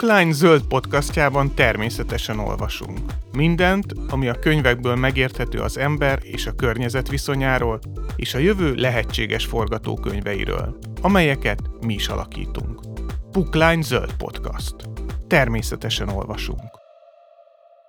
Bookline zöld podcastjában természetesen olvasunk. Mindent, ami a könyvekből megérthető az ember és a környezet viszonyáról, és a jövő lehetséges forgatókönyveiről, amelyeket mi is alakítunk. Bookline zöld podcast. Természetesen olvasunk.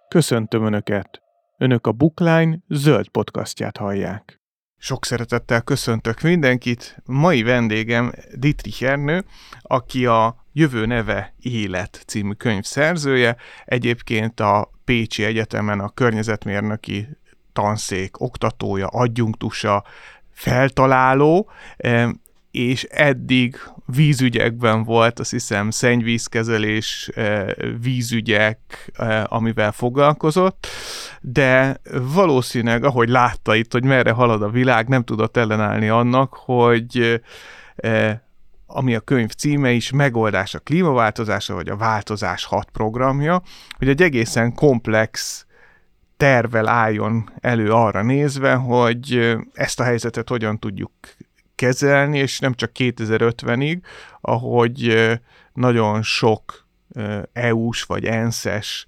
Köszöntöm Önöket! Önök a Bookline zöld podcastját hallják. Sok szeretettel köszöntök mindenkit. Mai vendégem Dietrich Ernő, aki a Jövő neve Élet című könyv szerzője. Egyébként a Pécsi Egyetemen a környezetmérnöki tanszék oktatója, adjunktusa, feltaláló, és eddig vízügyekben volt, azt hiszem, szennyvízkezelés, vízügyek, amivel foglalkozott, de valószínűleg, ahogy látta itt, hogy merre halad a világ, nem tudott ellenállni annak, hogy ami a könyv címe is, megoldás a klímaváltozása, vagy a változás hat programja, hogy egy egészen komplex tervel álljon elő arra nézve, hogy ezt a helyzetet hogyan tudjuk kezelni, és nem csak 2050-ig, ahogy nagyon sok EU-s vagy ENSZ-es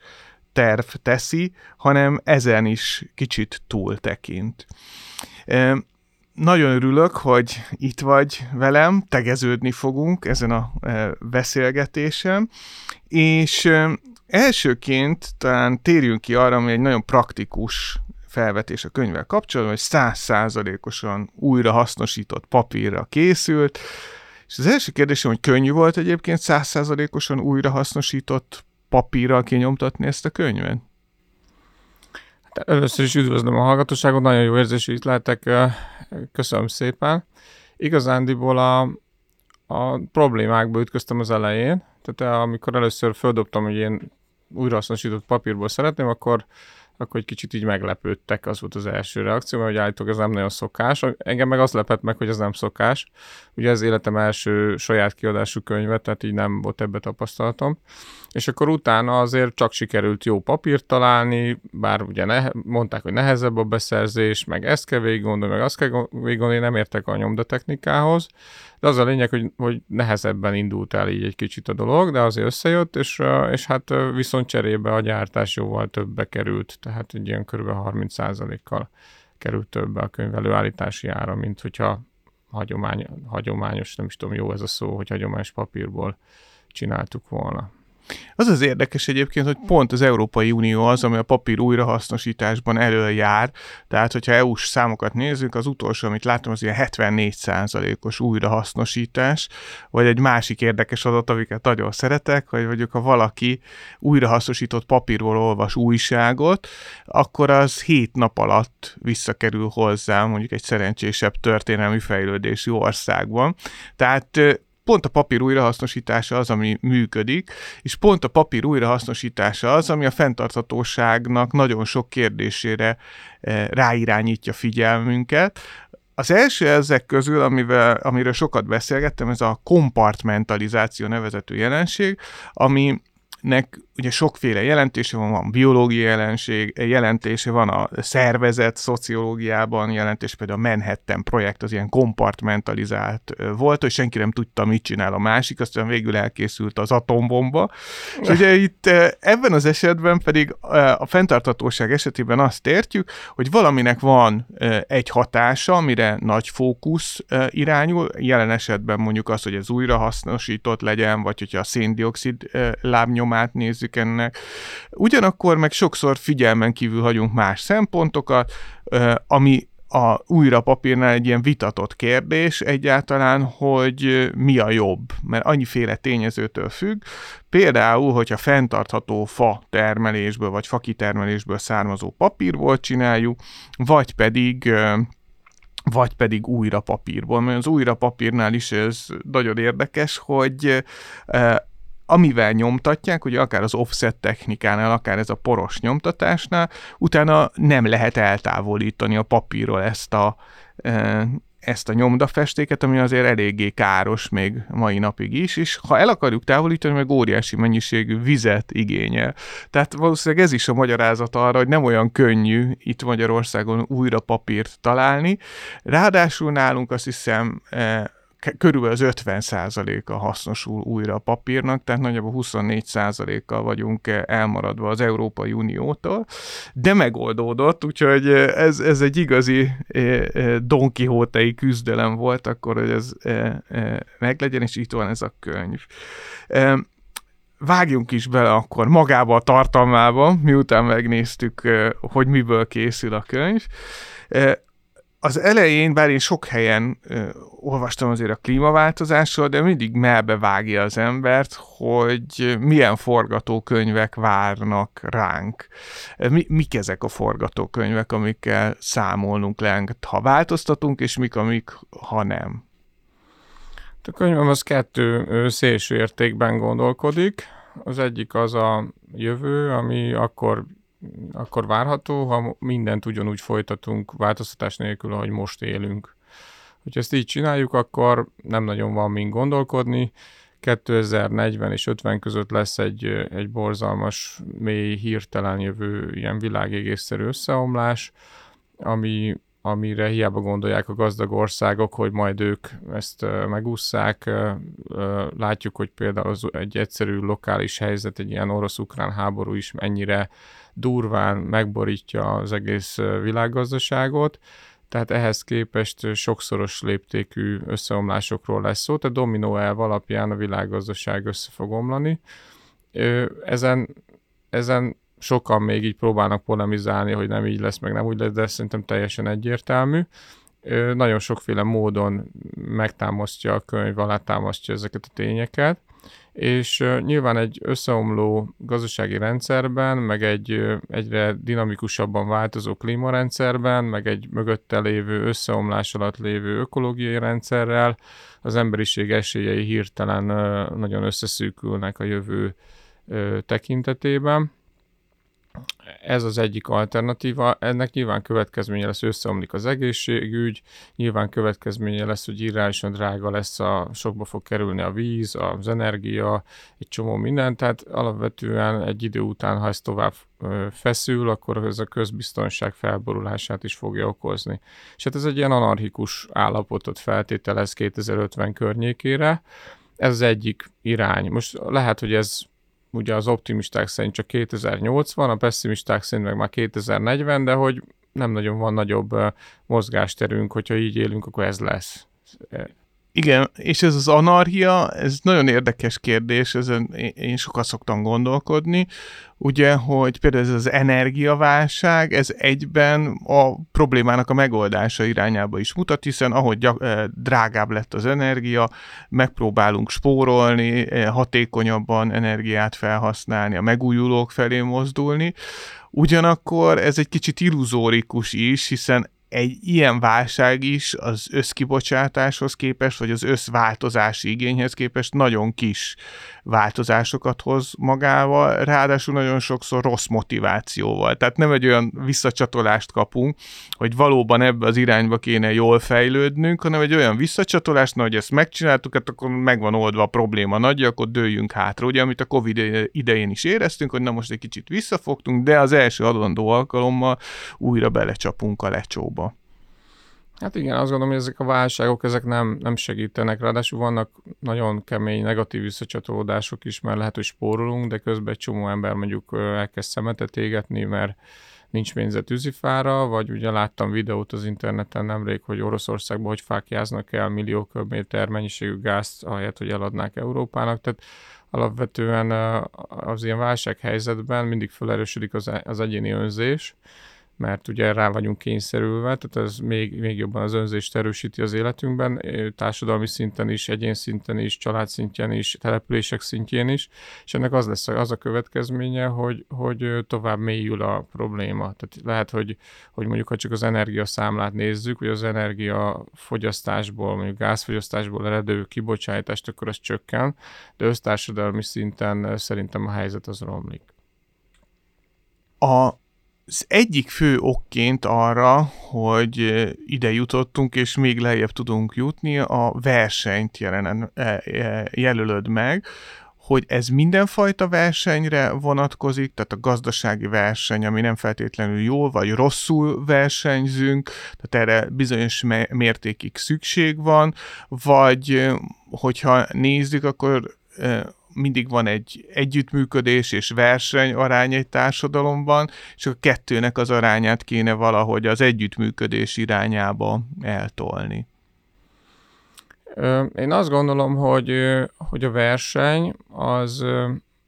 terv teszi, hanem ezen is kicsit túl tekint. Nagyon örülök, hogy itt vagy velem, tegeződni fogunk ezen a beszélgetésen, és elsőként talán térjünk ki arra, ami egy nagyon praktikus felvetés a könyvvel kapcsolatban, hogy százszázalékosan újra hasznosított papírra készült, és az első kérdésem, hogy könnyű volt egyébként százszázalékosan újra hasznosított papírral kinyomtatni ezt a könyvet? Először is üdvözlöm a hallgatóságot, nagyon jó érzés, hogy itt lehetek, köszönöm szépen. Igazándiból a, a problémákba ütköztem az elején, tehát amikor először földobtam, hogy én újrahasznosított papírból szeretném, akkor akkor egy kicsit így meglepődtek, az volt az első reakció, mert hogy állítólag ez nem nagyon szokás. Engem meg az lepett meg, hogy ez nem szokás. Ugye ez életem első saját kiadású könyve, tehát így nem volt ebbe tapasztalatom. És akkor utána azért csak sikerült jó papírt találni, bár ugye ne, mondták, hogy nehezebb a beszerzés, meg ezt kell végig gondolni, meg azt kell végig gondolni, nem értek a nyomdatechnikához, de az a lényeg, hogy, hogy nehezebben indult el így egy kicsit a dolog, de azért összejött, és, és hát viszont cserébe a gyártás jóval többbe került, tehát egy ilyen kb. 30%-kal került többbe a könyv előállítási ára, mint hogyha hagyomány, hagyományos, nem is tudom, jó ez a szó, hogy hagyományos papírból csináltuk volna. Az az érdekes egyébként, hogy pont az Európai Unió az, ami a papír újrahasznosításban elől jár. Tehát, hogyha EU-s számokat nézzük, az utolsó, amit látom, az ilyen 74%-os újrahasznosítás, vagy egy másik érdekes adat, amiket nagyon szeretek, hogy mondjuk, ha valaki újrahasznosított papírról olvas újságot, akkor az 7 nap alatt visszakerül hozzá mondjuk egy szerencsésebb történelmi fejlődésű országban. Tehát pont a papír újrahasznosítása az, ami működik, és pont a papír újrahasznosítása az, ami a fenntarthatóságnak nagyon sok kérdésére eh, ráirányítja figyelmünket. Az első ezek közül, amivel, amiről sokat beszélgettem, ez a kompartmentalizáció nevezető jelenség, ami nek ugye sokféle jelentése van, van biológiai jelenség, jelentése van a szervezet szociológiában, jelentés például a Manhattan projekt az ilyen kompartmentalizált volt, hogy senki nem tudta, mit csinál a másik, aztán végül elkészült az atombomba. És ugye itt ebben az esetben pedig a fenntartatóság esetében azt értjük, hogy valaminek van egy hatása, amire nagy fókusz irányul, jelen esetben mondjuk az, hogy ez újrahasznosított legyen, vagy hogyha a széndiokszid lábnyomát nézzük, nézzük ennek. Ugyanakkor meg sokszor figyelmen kívül hagyunk más szempontokat, ami a újra papírnál egy ilyen vitatott kérdés egyáltalán, hogy mi a jobb, mert annyiféle tényezőtől függ. Például, hogyha fenntartható fa termelésből vagy fakitermelésből származó papírból csináljuk, vagy pedig vagy pedig újra papírból, mert az újra papírnál is ez nagyon érdekes, hogy amivel nyomtatják, ugye akár az offset technikánál, akár ez a poros nyomtatásnál, utána nem lehet eltávolítani a papírról ezt a, e, ezt a nyomdafestéket, ami azért eléggé káros még mai napig is, és ha el akarjuk távolítani, meg óriási mennyiségű vizet igényel. Tehát valószínűleg ez is a magyarázat arra, hogy nem olyan könnyű itt Magyarországon újra papírt találni. Ráadásul nálunk azt hiszem e, körülbelül az 50 a hasznosul újra a papírnak, tehát nagyjából 24 kal vagyunk elmaradva az Európai Uniótól, de megoldódott, úgyhogy ez, ez egy igazi Don Quixote-i küzdelem volt akkor, hogy ez meglegyen, és itt van ez a könyv vágjunk is bele akkor magába a tartalmába, miután megnéztük, hogy miből készül a könyv. Az elején, bár én sok helyen olvastam azért a klímaváltozásról, de mindig melbe vágja az embert, hogy milyen forgatókönyvek várnak ránk. Mi, mik ezek a forgatókönyvek, amikkel számolnunk le, ha változtatunk, és mik, amik, ha nem. A könyvem az kettő szélső értékben gondolkodik. Az egyik az a jövő, ami akkor, akkor várható, ha mindent ugyanúgy folytatunk változtatás nélkül, ahogy most élünk. Hogyha ezt így csináljuk, akkor nem nagyon van mind gondolkodni. 2040 és 50 között lesz egy, egy borzalmas, mély, hirtelen jövő ilyen világégésszerű összeomlás, ami amire hiába gondolják a gazdag országok, hogy majd ők ezt megúszszák. Látjuk, hogy például az egy egyszerű lokális helyzet, egy ilyen orosz-ukrán háború is mennyire durván megborítja az egész világgazdaságot, tehát ehhez képest sokszoros léptékű összeomlásokról lesz szó, tehát dominó elv alapján a világgazdaság össze fog omlani. Ezen, ezen sokan még így próbálnak polemizálni, hogy nem így lesz, meg nem úgy lesz, de szerintem teljesen egyértelmű. Nagyon sokféle módon megtámasztja a könyv, alátámasztja ezeket a tényeket, és nyilván egy összeomló gazdasági rendszerben, meg egy egyre dinamikusabban változó klímarendszerben, meg egy mögötte lévő összeomlás alatt lévő ökológiai rendszerrel az emberiség esélyei hirtelen nagyon összeszűkülnek a jövő tekintetében ez az egyik alternatíva. Ennek nyilván következménye lesz, összeomlik az egészségügy, nyilván következménye lesz, hogy irányosan drága lesz, a, sokba fog kerülni a víz, az energia, egy csomó minden, tehát alapvetően egy idő után, ha ez tovább feszül, akkor ez a közbiztonság felborulását is fogja okozni. És hát ez egy ilyen anarchikus állapotot feltételez 2050 környékére, ez az egyik irány. Most lehet, hogy ez ugye az optimisták szerint csak 2080, a pessimisták szerint meg már 2040, de hogy nem nagyon van nagyobb mozgásterünk, hogyha így élünk, akkor ez lesz. Igen, és ez az anarchia, ez nagyon érdekes kérdés, ezen én sokat szoktam gondolkodni, ugye, hogy például ez az energiaválság, ez egyben a problémának a megoldása irányába is mutat, hiszen ahogy eh, drágább lett az energia, megpróbálunk spórolni, eh, hatékonyabban energiát felhasználni, a megújulók felé mozdulni, Ugyanakkor ez egy kicsit illuzórikus is, hiszen egy ilyen válság is az összkibocsátáshoz képest, vagy az összváltozási igényhez képest nagyon kis változásokat hoz magával, ráadásul nagyon sokszor rossz motivációval. Tehát nem egy olyan visszacsatolást kapunk, hogy valóban ebbe az irányba kéne jól fejlődnünk, hanem egy olyan visszacsatolást, hogy ezt megcsináltuk, hát akkor megvan oldva a probléma nagy, akkor dőljünk hátra. Ugye, amit a Covid idején is éreztünk, hogy na most egy kicsit visszafogtunk, de az első adandó alkalommal újra belecsapunk a lecsóba. Hát igen, azt gondolom, hogy ezek a válságok ezek nem, nem segítenek, ráadásul vannak nagyon kemény negatív visszacsatolódások is, mert lehet, hogy spórolunk, de közben egy csomó ember mondjuk elkezd szemetet égetni, mert nincs pénze tűzifára, vagy ugye láttam videót az interneten nemrég, hogy Oroszországban hogy fákjáznak el millió köbméter mennyiségű gázt, ahelyett, hogy eladnák Európának, tehát alapvetően az ilyen válsághelyzetben mindig felerősödik az, az egyéni önzés, mert ugye rá vagyunk kényszerülve, tehát ez még, még jobban az önzést erősíti az életünkben, társadalmi szinten is, egyén szinten is, család szintjén is, települések szintjén is, és ennek az lesz az a következménye, hogy, hogy tovább mélyül a probléma. Tehát lehet, hogy, hogy mondjuk ha csak az energiaszámlát nézzük, hogy az energiafogyasztásból, mondjuk gázfogyasztásból eredő kibocsátást, akkor az csökken, de össztársadalmi szinten szerintem a helyzet az romlik. A az egyik fő okként arra, hogy ide jutottunk, és még lejjebb tudunk jutni, a versenyt jelenen, jelölöd meg, hogy ez mindenfajta versenyre vonatkozik, tehát a gazdasági verseny, ami nem feltétlenül jól vagy rosszul versenyzünk, tehát erre bizonyos mértékig szükség van, vagy hogyha nézzük, akkor mindig van egy együttműködés és verseny arány egy társadalomban, és a kettőnek az arányát kéne valahogy az együttműködés irányába eltolni. Én azt gondolom, hogy, hogy a verseny, az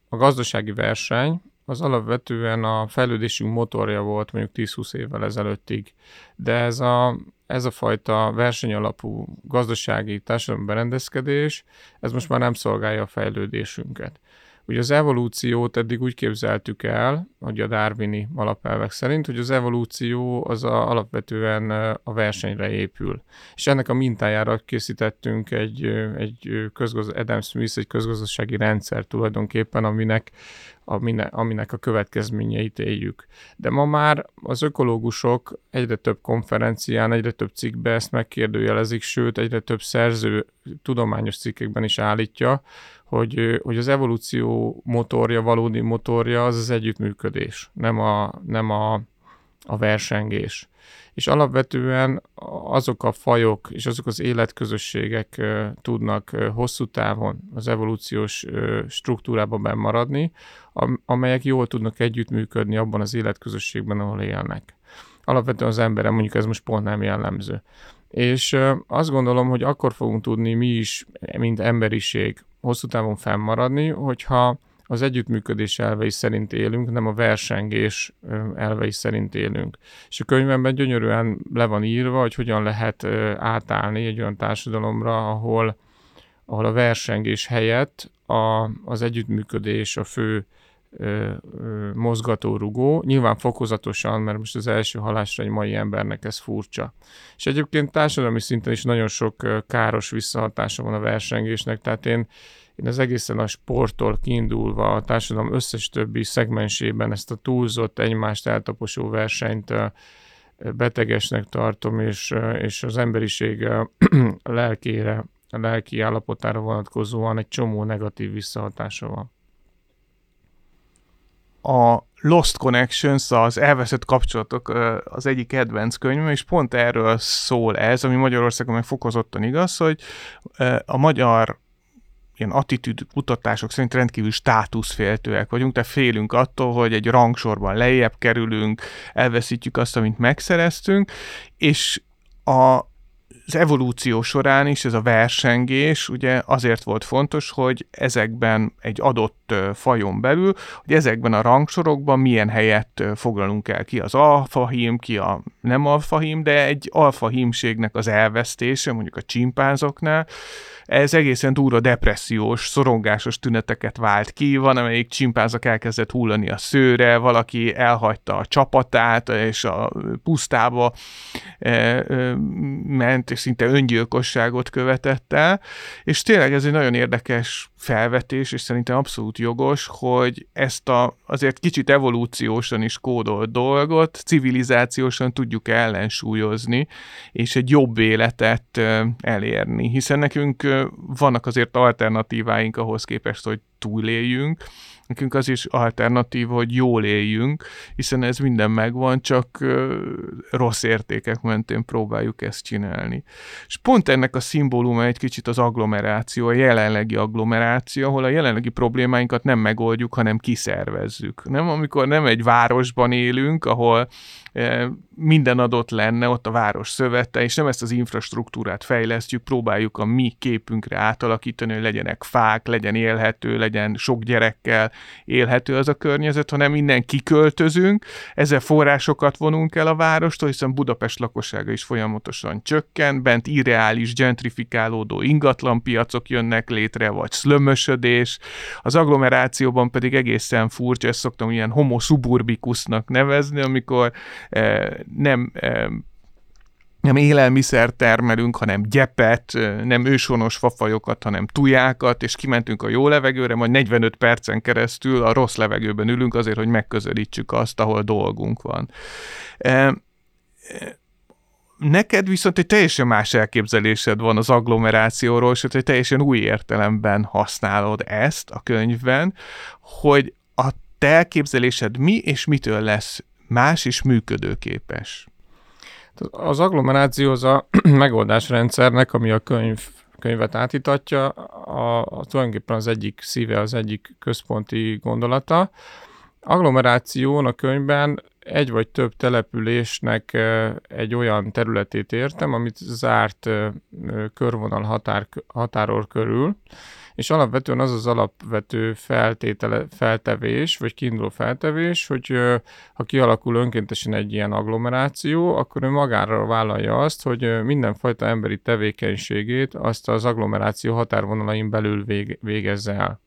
a gazdasági verseny, az alapvetően a fejlődésünk motorja volt mondjuk 10-20 évvel ezelőttig, de ez a, ez a fajta versenyalapú gazdasági társadalmi berendezkedés, ez most már nem szolgálja a fejlődésünket. Ugye az evolúciót eddig úgy képzeltük el, hogy a darwini alapelvek szerint, hogy az evolúció az a, alapvetően a versenyre épül. És ennek a mintájára készítettünk egy, egy közgaz, Adam Smith egy közgazdasági rendszer tulajdonképpen, aminek aminek, aminek a következményeit éljük. De ma már az ökológusok egyre több konferencián, egyre több cikkben ezt megkérdőjelezik, sőt, egyre több szerző tudományos cikkekben is állítja, hogy, hogy az evolúció motorja, valódi motorja az az együttműködés, nem a, nem a, a versengés. És alapvetően azok a fajok és azok az életközösségek tudnak hosszú távon az evolúciós struktúrában bennmaradni, amelyek jól tudnak együttműködni abban az életközösségben, ahol élnek. Alapvetően az emberem mondjuk ez most pont nem jellemző. És azt gondolom, hogy akkor fogunk tudni mi is, mint emberiség, hosszú távon fennmaradni, hogyha az együttműködés elvei szerint élünk, nem a versengés elvei szerint élünk. És a könyvemben gyönyörűen le van írva, hogy hogyan lehet átállni egy olyan társadalomra, ahol, ahol a versengés helyett a, az együttműködés a fő mozgatórugó, nyilván fokozatosan, mert most az első halásra egy mai embernek ez furcsa. És egyébként társadalmi szinten is nagyon sok káros visszahatása van a versengésnek, tehát én én az egészen a sporttól kiindulva a társadalom összes többi szegmensében ezt a túlzott, egymást eltaposó versenyt betegesnek tartom, és, és az emberiség lelkére, a lelki állapotára vonatkozóan egy csomó negatív visszahatása van. A Lost Connections, az elveszett kapcsolatok az egyik kedvenc könyvem, és pont erről szól ez, ami Magyarországon meg fokozottan igaz, hogy a magyar ilyen attitűd kutatások szerint rendkívül státuszféltőek vagyunk, tehát félünk attól, hogy egy rangsorban lejjebb kerülünk, elveszítjük azt, amit megszereztünk, és a az evolúció során is ez a versengés ugye azért volt fontos, hogy ezekben egy adott fajon belül, hogy ezekben a rangsorokban milyen helyet foglalunk el. Ki az alfahím, ki a nem alfahím, de egy alfahímségnek az elvesztése, mondjuk a csimpánzoknál, ez egészen durva depressziós, szorongásos tüneteket vált ki, van amelyik csimpánzak elkezdett hullani a szőre, valaki elhagyta a csapatát, és a pusztába e, e, ment, és szinte öngyilkosságot követett el, és tényleg ez egy nagyon érdekes felvetés, és szerintem abszolút jogos, hogy ezt a azért kicsit evolúciósan is kódolt dolgot civilizációsan tudjuk ellensúlyozni, és egy jobb életet elérni, hiszen nekünk vannak azért alternatíváink ahhoz képest, hogy túléljünk, nekünk az is alternatív, hogy jól éljünk, hiszen ez minden megvan, csak rossz értékek mentén próbáljuk ezt csinálni. És pont ennek a szimbóluma egy kicsit az agglomeráció, a jelenlegi agglomeráció, ahol a jelenlegi problémáinkat nem megoldjuk, hanem kiszervezzük. Nem, amikor nem egy városban élünk, ahol minden adott lenne ott a város szövete, és nem ezt az infrastruktúrát fejlesztjük, próbáljuk a mi képünkre átalakítani, hogy legyenek fák, legyen élhető, legyen sok gyerekkel élhető az a környezet, hanem minden kiköltözünk, ezzel forrásokat vonunk el a várostól, hiszen Budapest lakossága is folyamatosan csökken, bent irreális, gentrifikálódó ingatlanpiacok jönnek létre, vagy szlömösödés, az agglomerációban pedig egészen furcsa, ezt szoktam ilyen homo suburbicusnak nevezni, amikor nem nem élelmiszer termelünk, hanem gyepet, nem őshonos fafajokat, hanem tujákat, és kimentünk a jó levegőre, majd 45 percen keresztül a rossz levegőben ülünk azért, hogy megközelítsük azt, ahol dolgunk van. neked viszont egy teljesen más elképzelésed van az agglomerációról, és egy teljesen új értelemben használod ezt a könyvben, hogy a te elképzelésed mi és mitől lesz más és működőképes. Az agglomeráció az a megoldásrendszernek, ami a könyv könyvet átítatja, a, a, tulajdonképpen az egyik szíve, az egyik központi gondolata. Agglomeráción a könyvben egy vagy több településnek egy olyan területét értem, amit zárt körvonal határ, határor körül, és alapvetően az az alapvető feltétele, feltevés, vagy kiinduló feltevés, hogy ha kialakul önkéntesen egy ilyen agglomeráció, akkor ő magára vállalja azt, hogy mindenfajta emberi tevékenységét azt az agglomeráció határvonalain belül végezze el.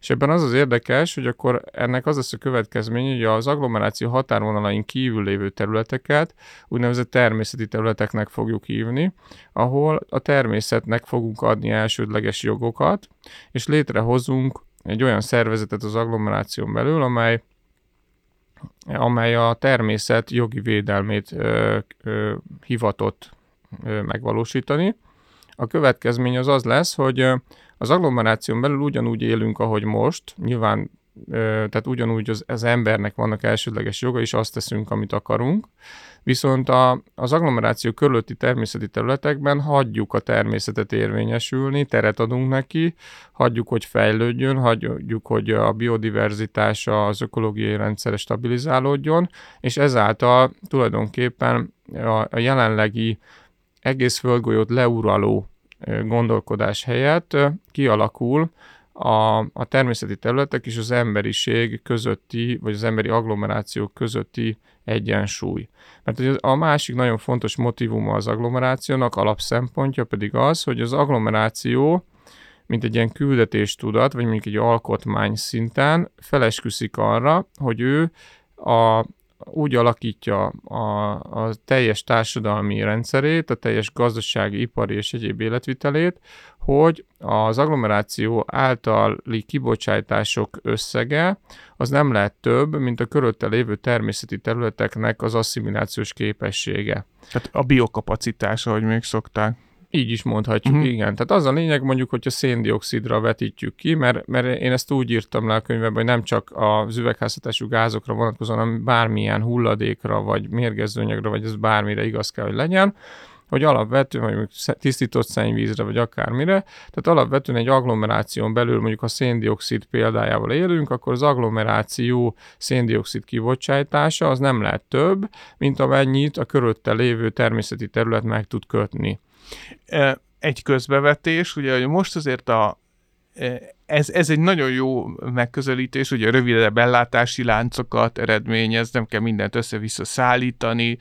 És ebben az az érdekes, hogy akkor ennek az lesz a következmény, hogy az agglomeráció határvonalain kívül lévő területeket úgynevezett természeti területeknek fogjuk hívni, ahol a természetnek fogunk adni elsődleges jogokat, és létrehozunk egy olyan szervezetet az agglomeráción belül, amely amely a természet jogi védelmét ö, ö, hivatott ö, megvalósítani. A következmény az az lesz, hogy az agglomeráción belül ugyanúgy élünk, ahogy most, nyilván tehát ugyanúgy az, az embernek vannak elsődleges joga, és azt teszünk, amit akarunk. Viszont a, az agglomeráció körülötti természeti területekben hagyjuk a természetet érvényesülni, teret adunk neki, hagyjuk, hogy fejlődjön, hagyjuk, hogy a biodiverzitása, az ökológiai rendszer stabilizálódjon, és ezáltal tulajdonképpen a, a jelenlegi egész földgolyót leuraló gondolkodás helyett kialakul a, a természeti területek és az emberiség közötti, vagy az emberi agglomerációk közötti egyensúly. Mert a másik nagyon fontos motivuma az agglomerációnak, alapszempontja pedig az, hogy az agglomeráció, mint egy ilyen küldetéstudat, vagy mondjuk egy alkotmány szinten felesküszik arra, hogy ő a, úgy alakítja a, a teljes társadalmi rendszerét, a teljes gazdasági, ipari és egyéb életvitelét, hogy az agglomeráció általi kibocsátások összege az nem lehet több, mint a körülötte lévő természeti területeknek az asszimilációs képessége. Tehát a biokapacitása, hogy még szokták. Így is mondhatjuk, uh-huh. igen. Tehát az a lényeg mondjuk, hogy a széndiokszidra vetítjük ki, mert, mert én ezt úgy írtam le a könyvben, hogy nem csak az üvegházhatású gázokra vonatkozóan, hanem bármilyen hulladékra, vagy mérgezőanyagra, vagy ez bármire igaz kell, hogy legyen, hogy alapvetően, vagy tisztított szennyvízre, vagy akármire, tehát alapvetően egy agglomeráción belül, mondjuk a széndiokszid példájával élünk, akkor az agglomeráció széndiokszid kibocsátása az nem lehet több, mint amennyit a körülötte lévő természeti terület meg tud kötni. Egy közbevetés, ugye hogy most azért a ez, ez egy nagyon jó megközelítés, ugye rövidebb ellátási láncokat eredményez, nem kell mindent össze-vissza szállítani.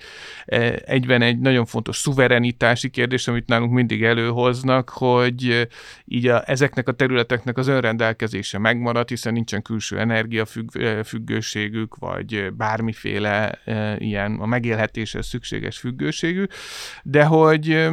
Egyben egy nagyon fontos szuverenitási kérdés, amit nálunk mindig előhoznak, hogy így a, ezeknek a területeknek az önrendelkezése megmarad, hiszen nincsen külső energiafüggőségük, vagy bármiféle ilyen a megélhetéshez szükséges függőségük, de hogy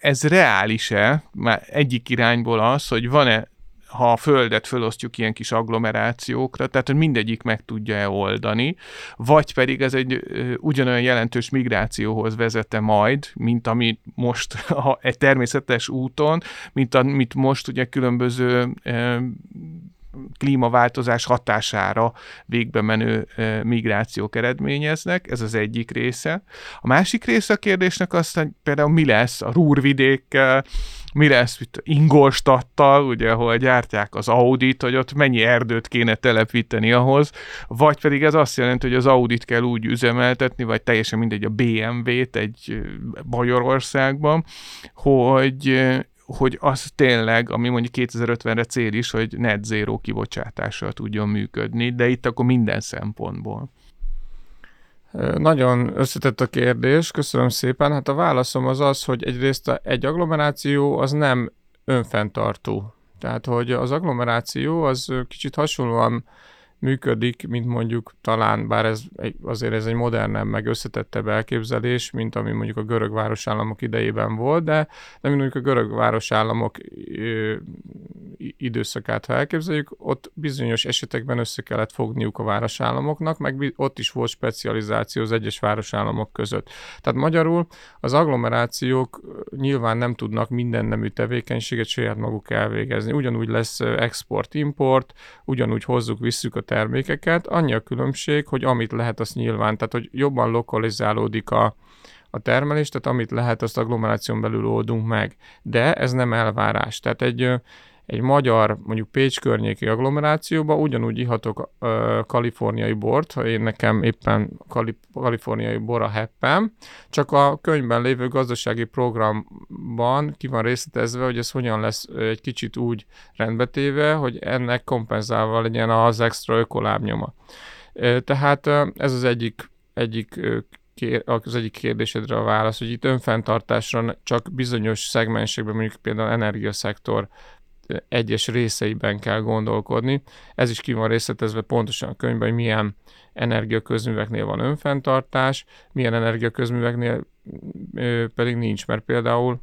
ez reális-e, már egyik irányból az, hogy van-e ha a Földet felosztjuk ilyen kis agglomerációkra, tehát hogy mindegyik meg tudja-e oldani, vagy pedig ez egy ugyanolyan jelentős migrációhoz vezete majd, mint ami most ha egy természetes úton, mint amit most ugye különböző klímaváltozás hatására végbe menő migrációk eredményeznek, ez az egyik része. A másik része a kérdésnek az, hogy például mi lesz a Rúrvidékkel, mi lesz itt Ingolstattal, ugye, ahol gyártják az Audit, hogy ott mennyi erdőt kéne telepíteni ahhoz, vagy pedig ez azt jelenti, hogy az Audit kell úgy üzemeltetni, vagy teljesen mindegy a BMW-t egy Magyarországban, hogy hogy az tényleg, ami mondjuk 2050-re cél is, hogy net zero kibocsátással tudjon működni, de itt akkor minden szempontból. Nagyon összetett a kérdés, köszönöm szépen. Hát a válaszom az az, hogy egyrészt egy agglomeráció az nem önfenntartó. Tehát, hogy az agglomeráció az kicsit hasonlóan működik, mint mondjuk talán, bár ez egy, azért ez egy modernebb, meg összetettebb elképzelés, mint ami mondjuk a görög városállamok idejében volt, de, de mint mondjuk a görög városállamok ö, időszakát, ha elképzeljük, ott bizonyos esetekben össze kellett fogniuk a városállamoknak, meg ott is volt specializáció az egyes városállamok között. Tehát magyarul az agglomerációk nyilván nem tudnak minden nemű tevékenységet saját maguk elvégezni. Ugyanúgy lesz export-import, ugyanúgy hozzuk, visszük a termékeket, annyi a különbség, hogy amit lehet, azt nyilván, tehát hogy jobban lokalizálódik a, a termelés, tehát amit lehet, azt agglomeráción belül oldunk meg. De ez nem elvárás. Tehát egy, egy magyar, mondjuk Pécs környéki agglomerációba ugyanúgy ihatok ö, kaliforniai bort, ha én nekem éppen kali, kaliforniai bor a heppem, csak a könyvben lévő gazdasági programban ki van részletezve, hogy ez hogyan lesz egy kicsit úgy rendbetéve, hogy ennek kompenzálva legyen az extra ökolábnyoma. Tehát ez az egyik, egyik az egyik kérdésedre a válasz, hogy itt önfenntartásra csak bizonyos szegmensekben, mondjuk például energiaszektor egyes részeiben kell gondolkodni. Ez is ki van részletezve pontosan a könyvben, hogy milyen energiaközműveknél van önfenntartás, milyen energiaközműveknél pedig nincs, mert például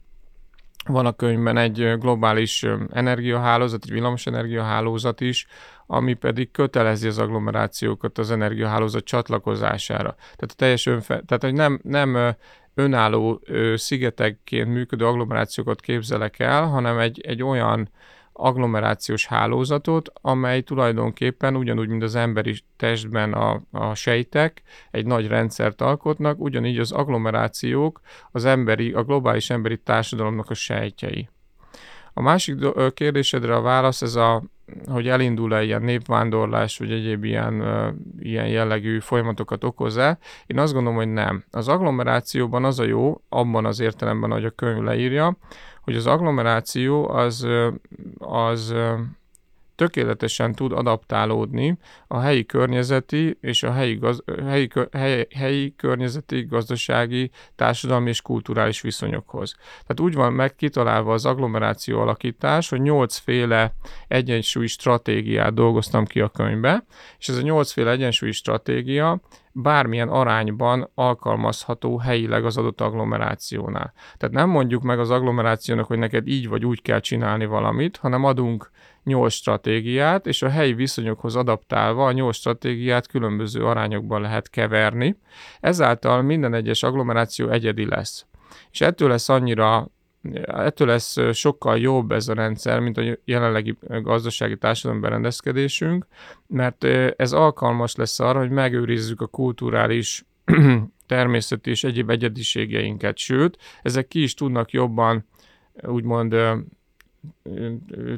van a könyvben egy globális energiahálózat, egy villamos energiahálózat is, ami pedig kötelezi az agglomerációkat az energiahálózat csatlakozására. Tehát a teljes önfe- tehát hogy nem, nem önálló szigetekként működő agglomerációkat képzelek el, hanem egy, egy olyan agglomerációs hálózatot, amely tulajdonképpen ugyanúgy, mint az emberi testben a, a sejtek egy nagy rendszert alkotnak, ugyanígy az agglomerációk az emberi, a globális emberi társadalomnak a sejtjei. A másik kérdésedre a válasz ez a, hogy elindul-e ilyen népvándorlás, vagy egyéb ilyen, ilyen jellegű folyamatokat okoz-e. Én azt gondolom, hogy nem. Az agglomerációban az a jó, abban az értelemben, hogy a könyv leírja, hogy az agglomeráció az, az tökéletesen tud adaptálódni a helyi környezeti és a helyi, gaz, helyi, helyi, helyi környezeti, gazdasági, társadalmi és kulturális viszonyokhoz. Tehát úgy van meg kitalálva az agglomeráció alakítás, hogy nyolcféle egyensúlyi stratégiát dolgoztam ki a könyvbe, és ez a nyolcféle egyensúlyi stratégia bármilyen arányban alkalmazható helyileg az adott agglomerációnál. Tehát nem mondjuk meg az agglomerációnak, hogy neked így vagy úgy kell csinálni valamit, hanem adunk nyolc stratégiát, és a helyi viszonyokhoz adaptálva a nyolc stratégiát különböző arányokban lehet keverni. Ezáltal minden egyes agglomeráció egyedi lesz. És ettől lesz annyira ettől lesz sokkal jobb ez a rendszer, mint a jelenlegi gazdasági társadalmi berendezkedésünk, mert ez alkalmas lesz arra, hogy megőrizzük a kulturális természeti és egyéb egyediségeinket, sőt, ezek ki is tudnak jobban úgymond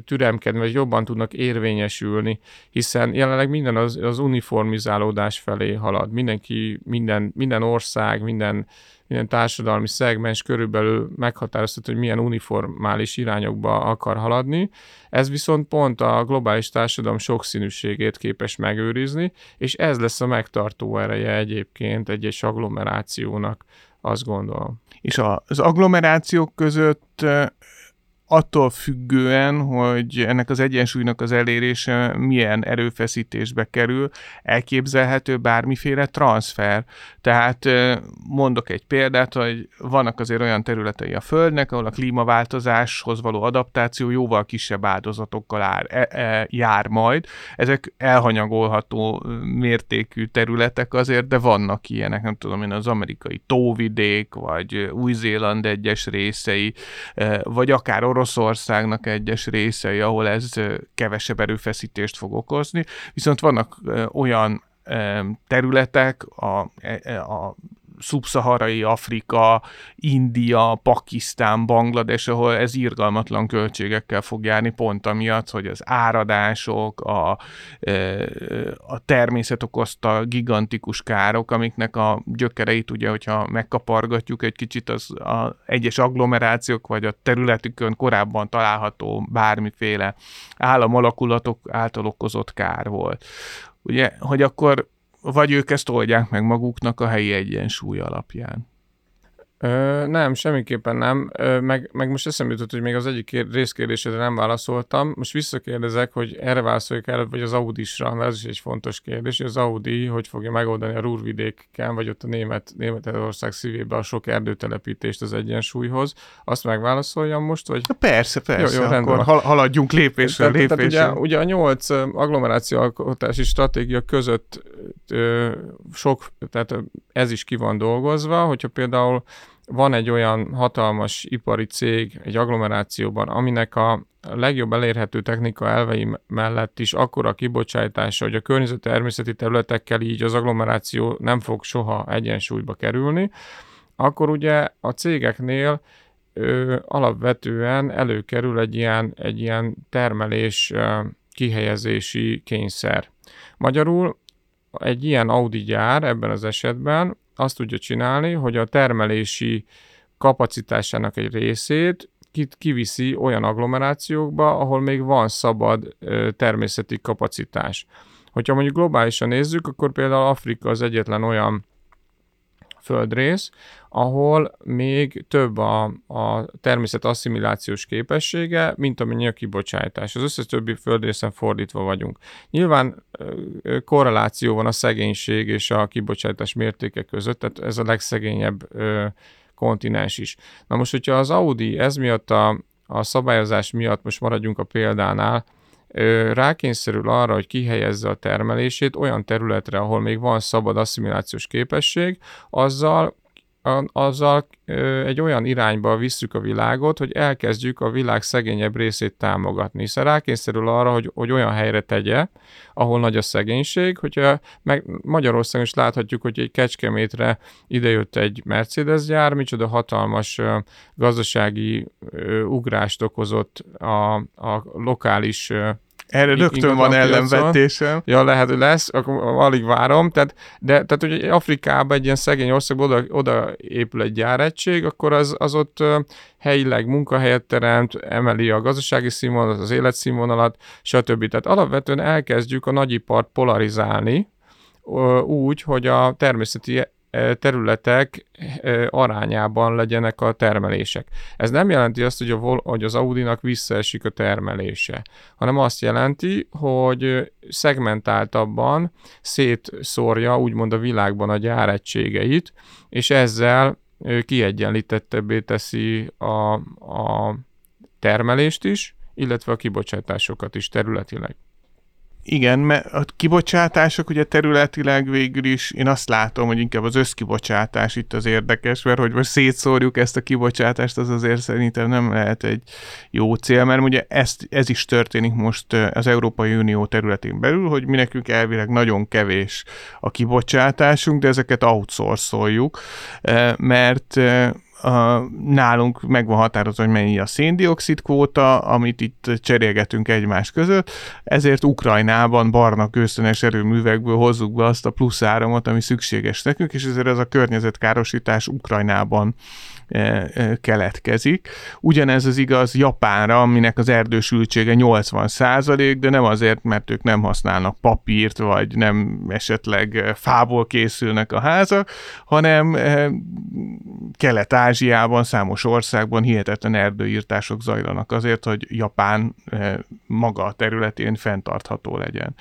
türemkedni, vagy jobban tudnak érvényesülni, hiszen jelenleg minden az, az uniformizálódás felé halad. Mindenki, minden, minden ország, minden, minden társadalmi szegmens körülbelül meghatároztat, hogy milyen uniformális irányokba akar haladni. Ez viszont pont a globális társadalom sokszínűségét képes megőrizni, és ez lesz a megtartó ereje egyébként egy-egy agglomerációnak, azt gondolom. És az agglomerációk között attól függően, hogy ennek az egyensúlynak az elérése milyen erőfeszítésbe kerül, elképzelhető bármiféle transfer. Tehát mondok egy példát, hogy vannak azért olyan területei a Földnek, ahol a klímaváltozáshoz való adaptáció jóval kisebb áldozatokkal ár, e, e, jár majd. Ezek elhanyagolható mértékű területek azért, de vannak ilyenek, nem tudom én, az amerikai tóvidék, vagy Új-Zéland egyes részei, vagy akár Oroszországnak egyes részei, ahol ez kevesebb erőfeszítést fog okozni, viszont vannak olyan területek, a, e, a szubszaharai Afrika, India, Pakisztán, Banglades, ahol ez irgalmatlan költségekkel fog járni, pont amiatt, hogy az áradások, a, e, a természet okozta gigantikus károk, amiknek a gyökereit ugye, hogyha megkapargatjuk egy kicsit, az a egyes agglomerációk, vagy a területükön korábban található bármiféle államalakulatok által okozott kár volt. Ugye, hogy akkor vagy ők ezt oldják meg maguknak a helyi egyensúly alapján. Ö, nem, semmiképpen nem. Ö, meg, meg most eszembe jutott, hogy még az egyik kér, részkérdésre nem válaszoltam. Most visszakérdezek, hogy erre válaszoljak el, vagy az Audisra, mert ez is egy fontos kérdés, hogy az Audi hogy fogja megoldani a Rúrvidéken, vagy ott a német, Németország szívébe a sok erdőtelepítést az egyensúlyhoz. Azt megválaszoljam most, vagy? Na persze, persze, jó, jó, akkor hal- haladjunk lépésről tehát, lépésre. Tehát ugye, ugye a nyolc agglomerációalkotási stratégia között ö, sok, tehát ez is ki van dolgozva, hogyha például van egy olyan hatalmas ipari cég egy agglomerációban, aminek a legjobb elérhető technika elvei mellett is akkora kibocsátása, hogy a környezet természeti területekkel így az agglomeráció nem fog soha egyensúlyba kerülni, akkor ugye a cégeknél ö, alapvetően előkerül egy ilyen, egy ilyen termelés ö, kihelyezési kényszer. Magyarul egy ilyen Audi gyár ebben az esetben azt tudja csinálni, hogy a termelési kapacitásának egy részét kiviszi olyan agglomerációkba, ahol még van szabad természeti kapacitás. Hogyha mondjuk globálisan nézzük, akkor például Afrika az egyetlen olyan földrész, ahol még több a, a természet asszimilációs képessége, mint amennyi a kibocsátás. Az összes többi földrészen fordítva vagyunk. Nyilván korreláció van a szegénység és a kibocsátás mértéke között, tehát ez a legszegényebb kontinens is. Na most, hogyha az Audi ez miatt a, a szabályozás miatt, most maradjunk a példánál, rákényszerül arra, hogy kihelyezze a termelését olyan területre, ahol még van szabad asszimilációs képesség, azzal azzal egy olyan irányba visszük a világot, hogy elkezdjük a világ szegényebb részét támogatni. Hiszen rákényszerül arra, hogy, hogy olyan helyre tegye, ahol nagy a szegénység, hogyha meg Magyarországon is láthatjuk, hogy egy kecskemétre idejött egy Mercedes gyár, micsoda hatalmas gazdasági ugrást okozott a, a lokális erre rögtön van ellenvetésem. Ja, lehet, hogy lesz, akkor alig várom. Tehát, de, tehát, hogy Afrikában egy ilyen szegény országban oda, oda épül egy gyáregység, akkor az, az ott helyileg munkahelyet teremt, emeli a gazdasági színvonalat, az életszínvonalat, stb. Tehát alapvetően elkezdjük a nagyipart polarizálni, úgy, hogy a természeti területek arányában legyenek a termelések. Ez nem jelenti azt, hogy, a, hogy az Audi-nak visszaesik a termelése, hanem azt jelenti, hogy szegmentáltabban szétszórja úgymond a világban a gyáregységeit, és ezzel kiegyenlítettebbé teszi a, a termelést is, illetve a kibocsátásokat is területileg. Igen, mert a kibocsátások ugye területileg végül is, én azt látom, hogy inkább az összkibocsátás itt az érdekes, mert hogy most szétszórjuk ezt a kibocsátást, az azért szerintem nem lehet egy jó cél, mert ugye ezt, ez is történik most az Európai Unió területén belül, hogy mi nekünk elvileg nagyon kevés a kibocsátásunk, de ezeket outsourcoljuk, mert a, nálunk meg van határozva, hogy mennyi a széndiokszid kvóta, amit itt cserélgetünk egymás között, ezért Ukrajnában barna kőszönes erőművekből hozzuk be azt a plusz áramot, ami szükséges nekünk, és ezért ez a környezetkárosítás Ukrajnában keletkezik. Ugyanez az igaz Japánra, aminek az erdősültsége 80 százalék, de nem azért, mert ők nem használnak papírt, vagy nem esetleg fából készülnek a házak, hanem Kelet-Ázsiában, számos országban hihetetlen erdőírtások zajlanak azért, hogy Japán maga a területén fenntartható legyen.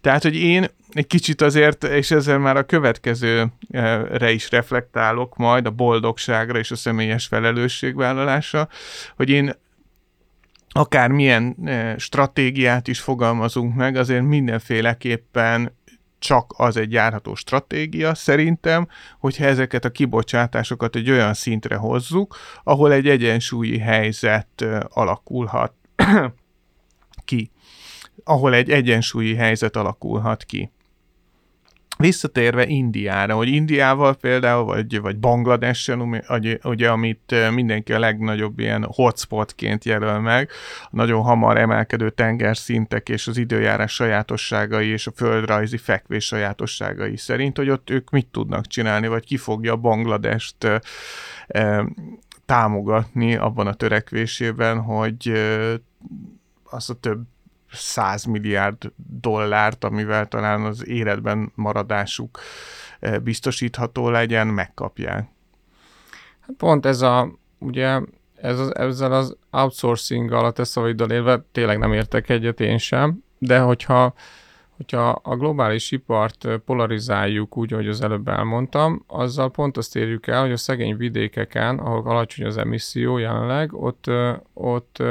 Tehát, hogy én egy kicsit azért, és ezzel már a következőre is reflektálok majd, a boldogságra és a személyes felelősségvállalásra, hogy én akármilyen e, stratégiát is fogalmazunk meg, azért mindenféleképpen csak az egy járható stratégia szerintem, hogyha ezeket a kibocsátásokat egy olyan szintre hozzuk, ahol egy egyensúlyi helyzet e, alakulhat ki. Ahol egy egyensúlyi helyzet alakulhat ki. Visszatérve Indiára, hogy Indiával például, vagy, vagy Bangladessel, ugye, amit mindenki a legnagyobb ilyen hotspotként jelöl meg, nagyon hamar emelkedő tengerszintek és az időjárás sajátosságai és a földrajzi fekvés sajátosságai szerint, hogy ott ők mit tudnak csinálni, vagy ki fogja Bangladest támogatni abban a törekvésében, hogy e, az a több 100 milliárd dollárt, amivel talán az életben maradásuk eh, biztosítható legyen, megkapják. Pont ez a, ugye ez az, ezzel az outsourcing-gal, a te szavaiddal élve tényleg nem értek egyet én sem, de hogyha, hogyha a globális ipart polarizáljuk úgy, ahogy az előbb elmondtam, azzal pont azt érjük el, hogy a szegény vidékeken, ahol alacsony az emisszió jelenleg, ott, ott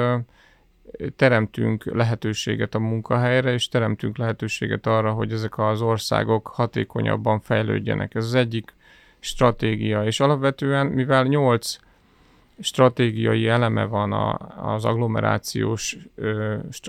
teremtünk lehetőséget a munkahelyre, és teremtünk lehetőséget arra, hogy ezek az országok hatékonyabban fejlődjenek. Ez az egyik stratégia, és alapvetően, mivel nyolc stratégiai eleme van a, az agglomerációs,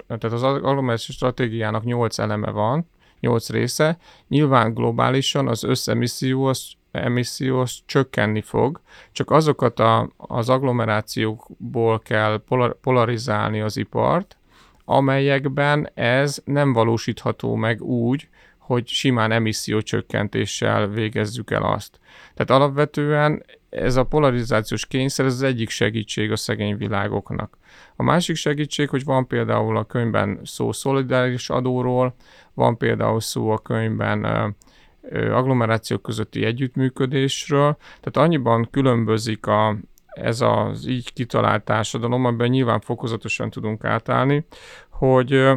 tehát az agglomerációs stratégiának nyolc eleme van, nyolc része, nyilván globálisan az összemisszió az emisszió az csökkenni fog, csak azokat a, az agglomerációkból kell polarizálni az ipart, amelyekben ez nem valósítható meg úgy, hogy simán emissziócsökkentéssel végezzük el azt. Tehát alapvetően ez a polarizációs kényszer az egyik segítség a szegény világoknak. A másik segítség, hogy van például a könyvben szó szolidáris adóról, van például szó a könyvben agglomerációk közötti együttműködésről, tehát annyiban különbözik a, ez az így kitalált társadalom, amiben nyilván fokozatosan tudunk átállni, hogy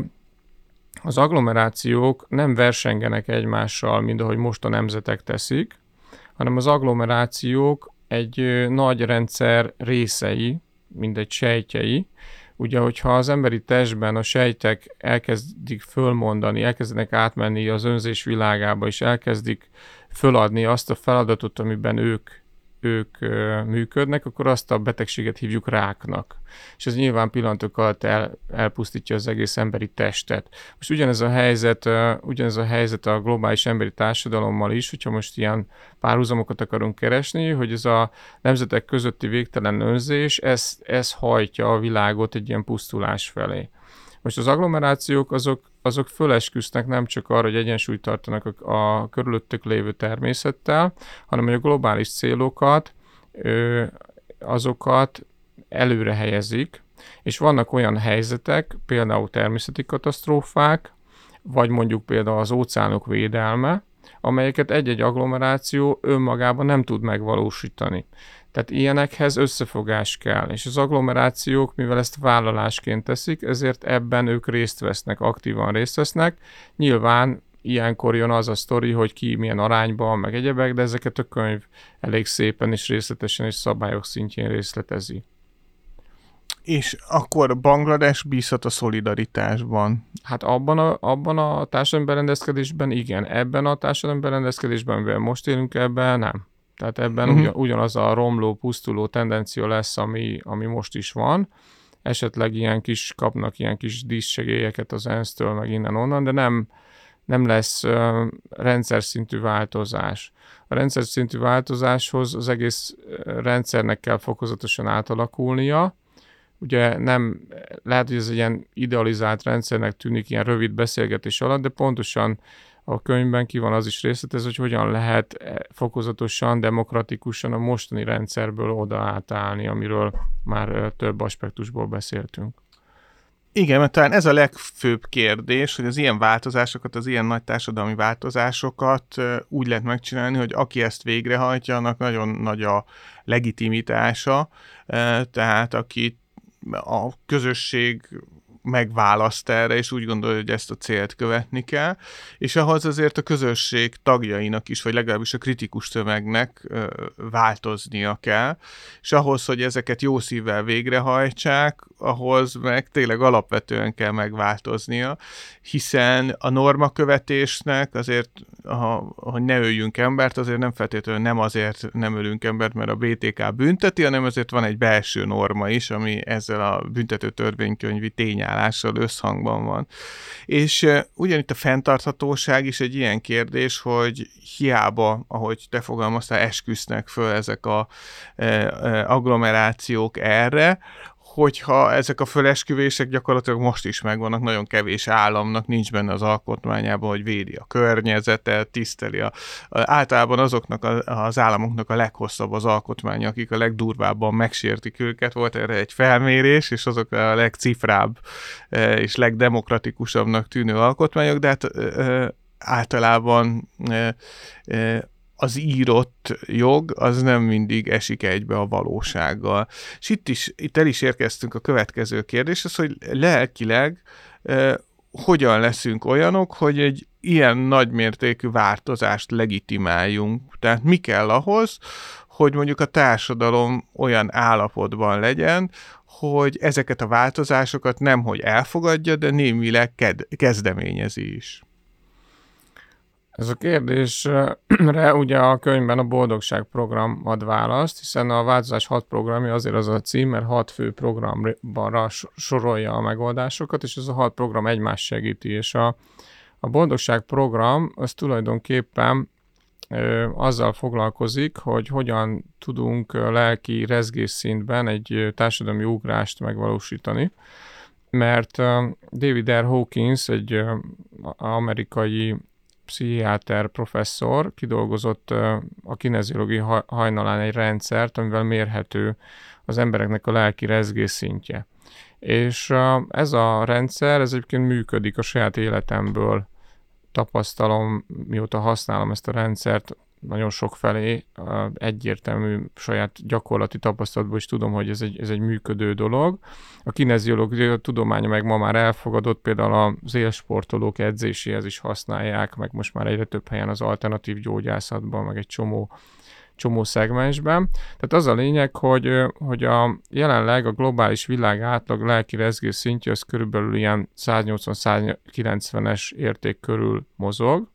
az agglomerációk nem versengenek egymással, mint ahogy most a nemzetek teszik, hanem az agglomerációk egy nagy rendszer részei, mint egy sejtjei. Ugye, hogyha az emberi testben a sejtek elkezdik fölmondani, elkezdenek átmenni az önzés világába, és elkezdik föladni azt a feladatot, amiben ők ők működnek, akkor azt a betegséget hívjuk ráknak. És ez nyilván pillanatok alatt el, elpusztítja az egész emberi testet. Most ugyanez a helyzet, ugyanez a helyzet a globális emberi társadalommal is, hogyha most ilyen párhuzamokat akarunk keresni, hogy ez a nemzetek közötti végtelen önzés, ez, ez hajtja a világot egy ilyen pusztulás felé. Most az agglomerációk azok, azok fölesküsznek nem csak arra, hogy egyensúlyt tartanak a, a körülöttük lévő természettel, hanem hogy a globális célokat, ö, azokat előre helyezik, és vannak olyan helyzetek, például természeti katasztrófák, vagy mondjuk például az óceánok védelme, amelyeket egy-egy agglomeráció önmagában nem tud megvalósítani. Tehát ilyenekhez összefogás kell, és az agglomerációk, mivel ezt vállalásként teszik, ezért ebben ők részt vesznek, aktívan részt vesznek. Nyilván ilyenkor jön az a sztori, hogy ki milyen arányban, meg egyebek, de ezeket a könyv elég szépen és részletesen és szabályok szintjén részletezi. És akkor Banglades bízhat a szolidaritásban? Hát abban a, abban a társadalmi berendezkedésben igen, ebben a társadalmi berendezkedésben, amivel most élünk, ebben nem. Tehát ebben uh-huh. ugyan, ugyanaz a romló, pusztuló tendencia lesz, ami, ami most is van. Esetleg ilyen kis, kapnak ilyen kis díszsegélyeket az ENSZ-től, meg innen-onnan, de nem, nem lesz uh, rendszer szintű változás. A rendszer szintű változáshoz az egész rendszernek kell fokozatosan átalakulnia. Ugye nem, lehet, hogy ez egy ilyen idealizált rendszernek tűnik ilyen rövid beszélgetés alatt, de pontosan a könyvben ki van az is részletez, hogy hogyan lehet eh, fokozatosan, demokratikusan a mostani rendszerből oda átállni, amiről már több aspektusból beszéltünk. Igen, mert talán ez a legfőbb kérdés, hogy az ilyen változásokat, az ilyen nagy társadalmi változásokat úgy lehet megcsinálni, hogy aki ezt végrehajtja, annak nagyon nagy a legitimitása, tehát aki a közösség megválaszt erre, és úgy gondolja, hogy ezt a célt követni kell, és ahhoz azért a közösség tagjainak is, vagy legalábbis a kritikus tömegnek változnia kell, és ahhoz, hogy ezeket jó szívvel végrehajtsák, ahhoz meg tényleg alapvetően kell megváltoznia, hiszen a normakövetésnek azért, ha, hogy ne öljünk embert, azért nem feltétlenül nem azért nem ölünk embert, mert a BTK bünteti, hanem azért van egy belső norma is, ami ezzel a büntető törvénykönyvi tényáll ajánlással összhangban van. És ugyanitt a fenntarthatóság is egy ilyen kérdés, hogy hiába, ahogy te fogalmaztál, esküsznek föl ezek a agglomerációk erre, hogyha ezek a fölesküvések gyakorlatilag most is megvannak, nagyon kevés államnak nincs benne az alkotmányában, hogy védi a környezetet, tiszteli a, általában azoknak a, az államoknak a leghosszabb az alkotmánya, akik a legdurvábban megsértik őket. Volt erre egy felmérés, és azok a legcifrább e, és legdemokratikusabbnak tűnő alkotmányok, de hát e, e, általában az írott jog az nem mindig esik egybe a valósággal. És itt is, itt el is érkeztünk a következő kérdéshez, hogy lelkileg eh, hogyan leszünk olyanok, hogy egy ilyen nagymértékű változást legitimáljunk. Tehát mi kell ahhoz, hogy mondjuk a társadalom olyan állapotban legyen, hogy ezeket a változásokat nem hogy elfogadja, de némileg kezdeményezi is. Ez a kérdésre ugye a könyvben a Boldogság program ad választ, hiszen a változás hat programja azért az a cím, mert hat fő programban sorolja a megoldásokat, és ez a hat program egymást segíti, és a, a Boldogság program az tulajdonképpen ö, azzal foglalkozik, hogy hogyan tudunk lelki rezgésszintben egy társadalmi ugrást megvalósítani, mert David R. Hawkins, egy amerikai pszichiáter professzor kidolgozott a kineziológia hajnalán egy rendszert, amivel mérhető az embereknek a lelki rezgés szintje. És ez a rendszer, ez egyébként működik a saját életemből, tapasztalom, mióta használom ezt a rendszert, nagyon sok felé egyértelmű saját gyakorlati tapasztalatból is tudom, hogy ez egy, ez egy működő dolog. A kineziológia tudománya meg ma már elfogadott, például az élsportolók edzéséhez is használják, meg most már egyre több helyen az alternatív gyógyászatban, meg egy csomó csomó szegmensben. Tehát az a lényeg, hogy, hogy a jelenleg a globális világ átlag lelki rezgés szintje az körülbelül ilyen 180-190-es érték körül mozog,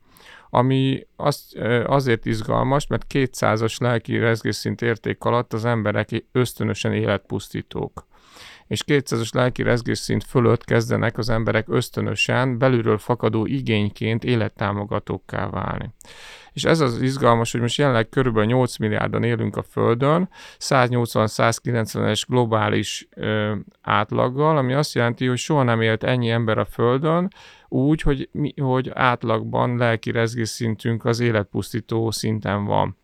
ami az, azért izgalmas, mert 200-as lelki rezgésszint érték alatt az emberek ösztönösen életpusztítók és 200-as lelki rezgésszint fölött kezdenek az emberek ösztönösen, belülről fakadó igényként élettámogatókká válni. És ez az izgalmas, hogy most jelenleg körülbelül 8 milliárdan élünk a Földön, 180-190-es globális ö, átlaggal, ami azt jelenti, hogy soha nem élt ennyi ember a Földön, úgy, hogy, mi, hogy átlagban lelki rezgésszintünk az életpusztító szinten van.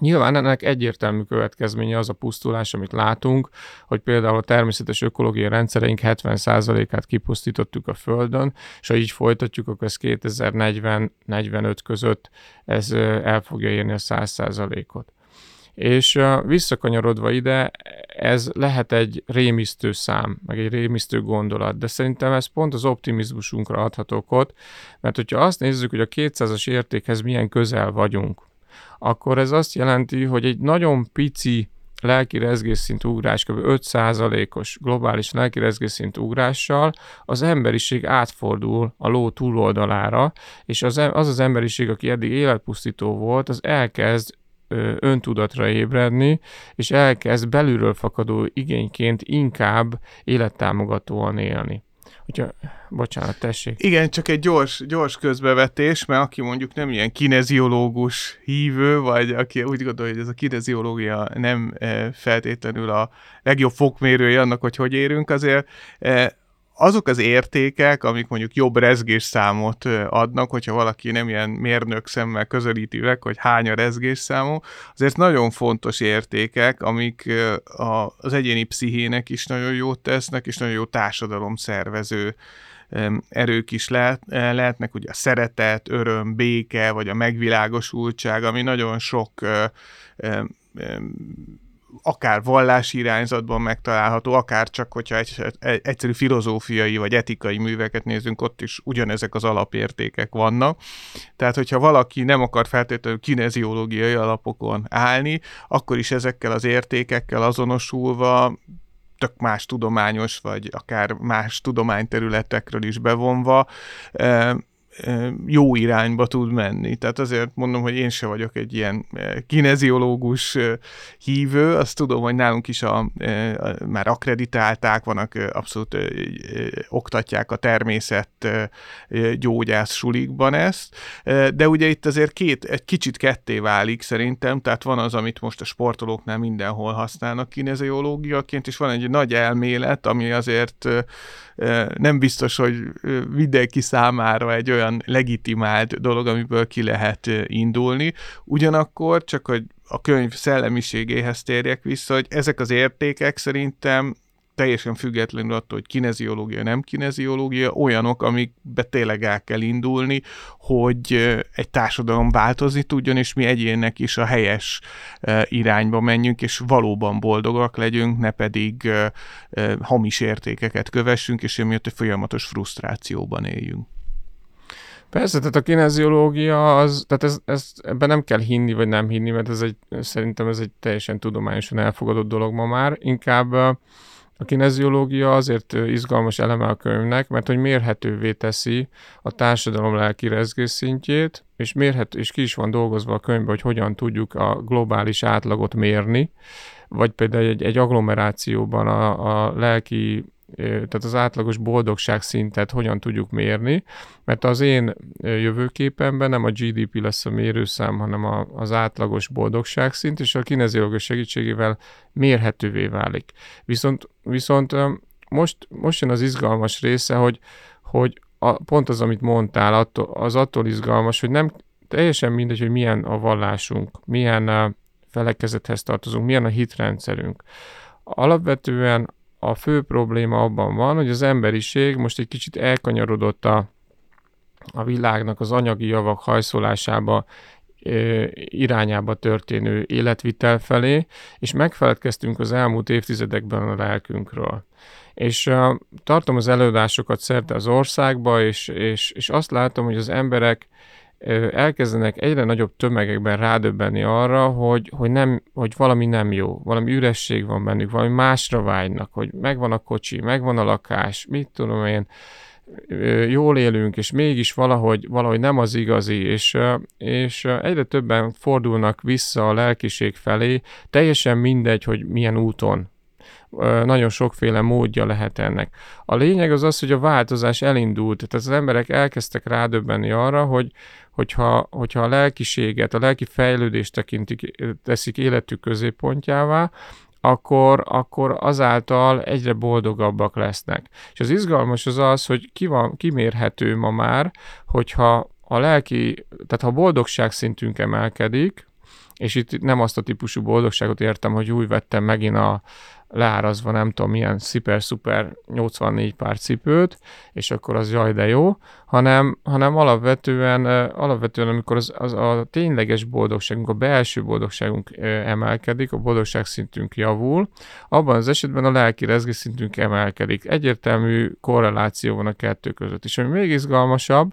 Nyilván ennek egyértelmű következménye az a pusztulás, amit látunk, hogy például a természetes ökológiai rendszereink 70%-át kipusztítottuk a Földön, és ha így folytatjuk, akkor ez 2040-45 között ez el fogja érni a 100%-ot. És visszakanyarodva ide, ez lehet egy rémisztő szám, meg egy rémisztő gondolat, de szerintem ez pont az optimizmusunkra adhat okot, mert hogyha azt nézzük, hogy a 200-as értékhez milyen közel vagyunk, akkor ez azt jelenti, hogy egy nagyon pici lelki rezgésszint ugrás, kb. 5%-os globális lelki rezgésszint ugrással az emberiség átfordul a ló túloldalára, és az, az az emberiség, aki eddig életpusztító volt, az elkezd öntudatra ébredni, és elkezd belülről fakadó igényként inkább élettámogatóan élni. Hogyha, bocsánat, tessék. Igen, csak egy gyors, gyors közbevetés, mert aki mondjuk nem ilyen kineziológus hívő, vagy aki úgy gondolja, hogy ez a kineziológia nem feltétlenül a legjobb fokmérője annak, hogy hogy érünk, azért azok az értékek, amik mondjuk jobb rezgésszámot adnak, hogyha valaki nem ilyen mérnök szemmel közelíti meg, hogy hány a rezgésszámú, azért nagyon fontos értékek, amik az egyéni pszichének is nagyon jót tesznek, és nagyon jó társadalom szervező erők is lehet, lehetnek, ugye a szeretet, öröm, béke, vagy a megvilágosultság, ami nagyon sok akár vallási irányzatban megtalálható, akár csak, hogyha egy, egy, egyszerű filozófiai vagy etikai műveket nézünk, ott is ugyanezek az alapértékek vannak. Tehát, hogyha valaki nem akar feltétlenül kineziológiai alapokon állni, akkor is ezekkel az értékekkel azonosulva tök más tudományos, vagy akár más tudományterületekről is bevonva jó irányba tud menni. Tehát azért mondom, hogy én se vagyok egy ilyen kineziológus hívő, azt tudom, hogy nálunk is a, a már akreditálták, vannak abszolút oktatják a természet gyógyász sulikban ezt, de ugye itt azért két, egy kicsit ketté válik szerintem, tehát van az, amit most a sportolóknál mindenhol használnak kineziológiaként, és van egy nagy elmélet, ami azért nem biztos, hogy mindenki számára egy olyan legitimált dolog, amiből ki lehet indulni. Ugyanakkor, csak hogy a könyv szellemiségéhez térjek vissza, hogy ezek az értékek szerintem teljesen függetlenül attól, hogy kineziológia, nem kineziológia, olyanok, amikbe tényleg el kell indulni, hogy egy társadalom változni tudjon, és mi egyének is a helyes irányba menjünk, és valóban boldogak legyünk, ne pedig hamis értékeket kövessünk, és emiatt egy folyamatos frusztrációban éljünk. Persze, tehát a kineziológia az, tehát ez, ez, ebben nem kell hinni, vagy nem hinni, mert ez egy, szerintem ez egy teljesen tudományosan elfogadott dolog ma már. Inkább a kineziológia azért izgalmas eleme a könyvnek, mert hogy mérhetővé teszi a társadalom lelki szintjét, és mérhető, és ki is van dolgozva a könyvben, hogy hogyan tudjuk a globális átlagot mérni, vagy például egy, egy agglomerációban a, a lelki tehát az átlagos boldogság szintet hogyan tudjuk mérni, mert az én jövőképemben nem a GDP lesz a mérőszám, hanem a, az átlagos boldogság szint, és a kineziológus segítségével mérhetővé válik. Viszont, viszont most, most jön az izgalmas része, hogy, hogy a, pont az, amit mondtál, attól, az attól izgalmas, hogy nem teljesen mindegy, hogy milyen a vallásunk, milyen felekezethez tartozunk, milyen a hitrendszerünk. Alapvetően a fő probléma abban van, hogy az emberiség most egy kicsit elkanyarodott a, a világnak az anyagi javak hajszolásába, irányába történő életvitel felé, és megfeledkeztünk az elmúlt évtizedekben a lelkünkről. És uh, tartom az előadásokat szerte az országba, és, és, és azt látom, hogy az emberek elkezdenek egyre nagyobb tömegekben rádöbbenni arra, hogy, hogy, nem, hogy valami nem jó, valami üresség van bennük, valami másra vágynak, hogy megvan a kocsi, megvan a lakás, mit tudom én, jól élünk, és mégis valahogy, valahogy nem az igazi, és, és egyre többen fordulnak vissza a lelkiség felé, teljesen mindegy, hogy milyen úton nagyon sokféle módja lehet ennek. A lényeg az az, hogy a változás elindult, tehát az emberek elkezdtek rádöbbenni arra, hogy, hogyha, hogyha a lelkiséget, a lelki fejlődést tekintik, teszik életük középpontjává, akkor, akkor azáltal egyre boldogabbak lesznek. És az izgalmas az az, hogy ki van, kimérhető ma már, hogyha a lelki, tehát ha a boldogság szintünk emelkedik, és itt nem azt a típusú boldogságot értem, hogy úgy vettem megint a, leárazva nem tudom milyen szuper-szuper 84 pár cipőt, és akkor az jaj de jó, hanem, hanem alapvetően, alapvetően amikor az, az a tényleges boldogságunk, a belső boldogságunk emelkedik, a boldogság szintünk javul, abban az esetben a lelki szintünk emelkedik. Egyértelmű korreláció van a kettő között. És ami még izgalmasabb,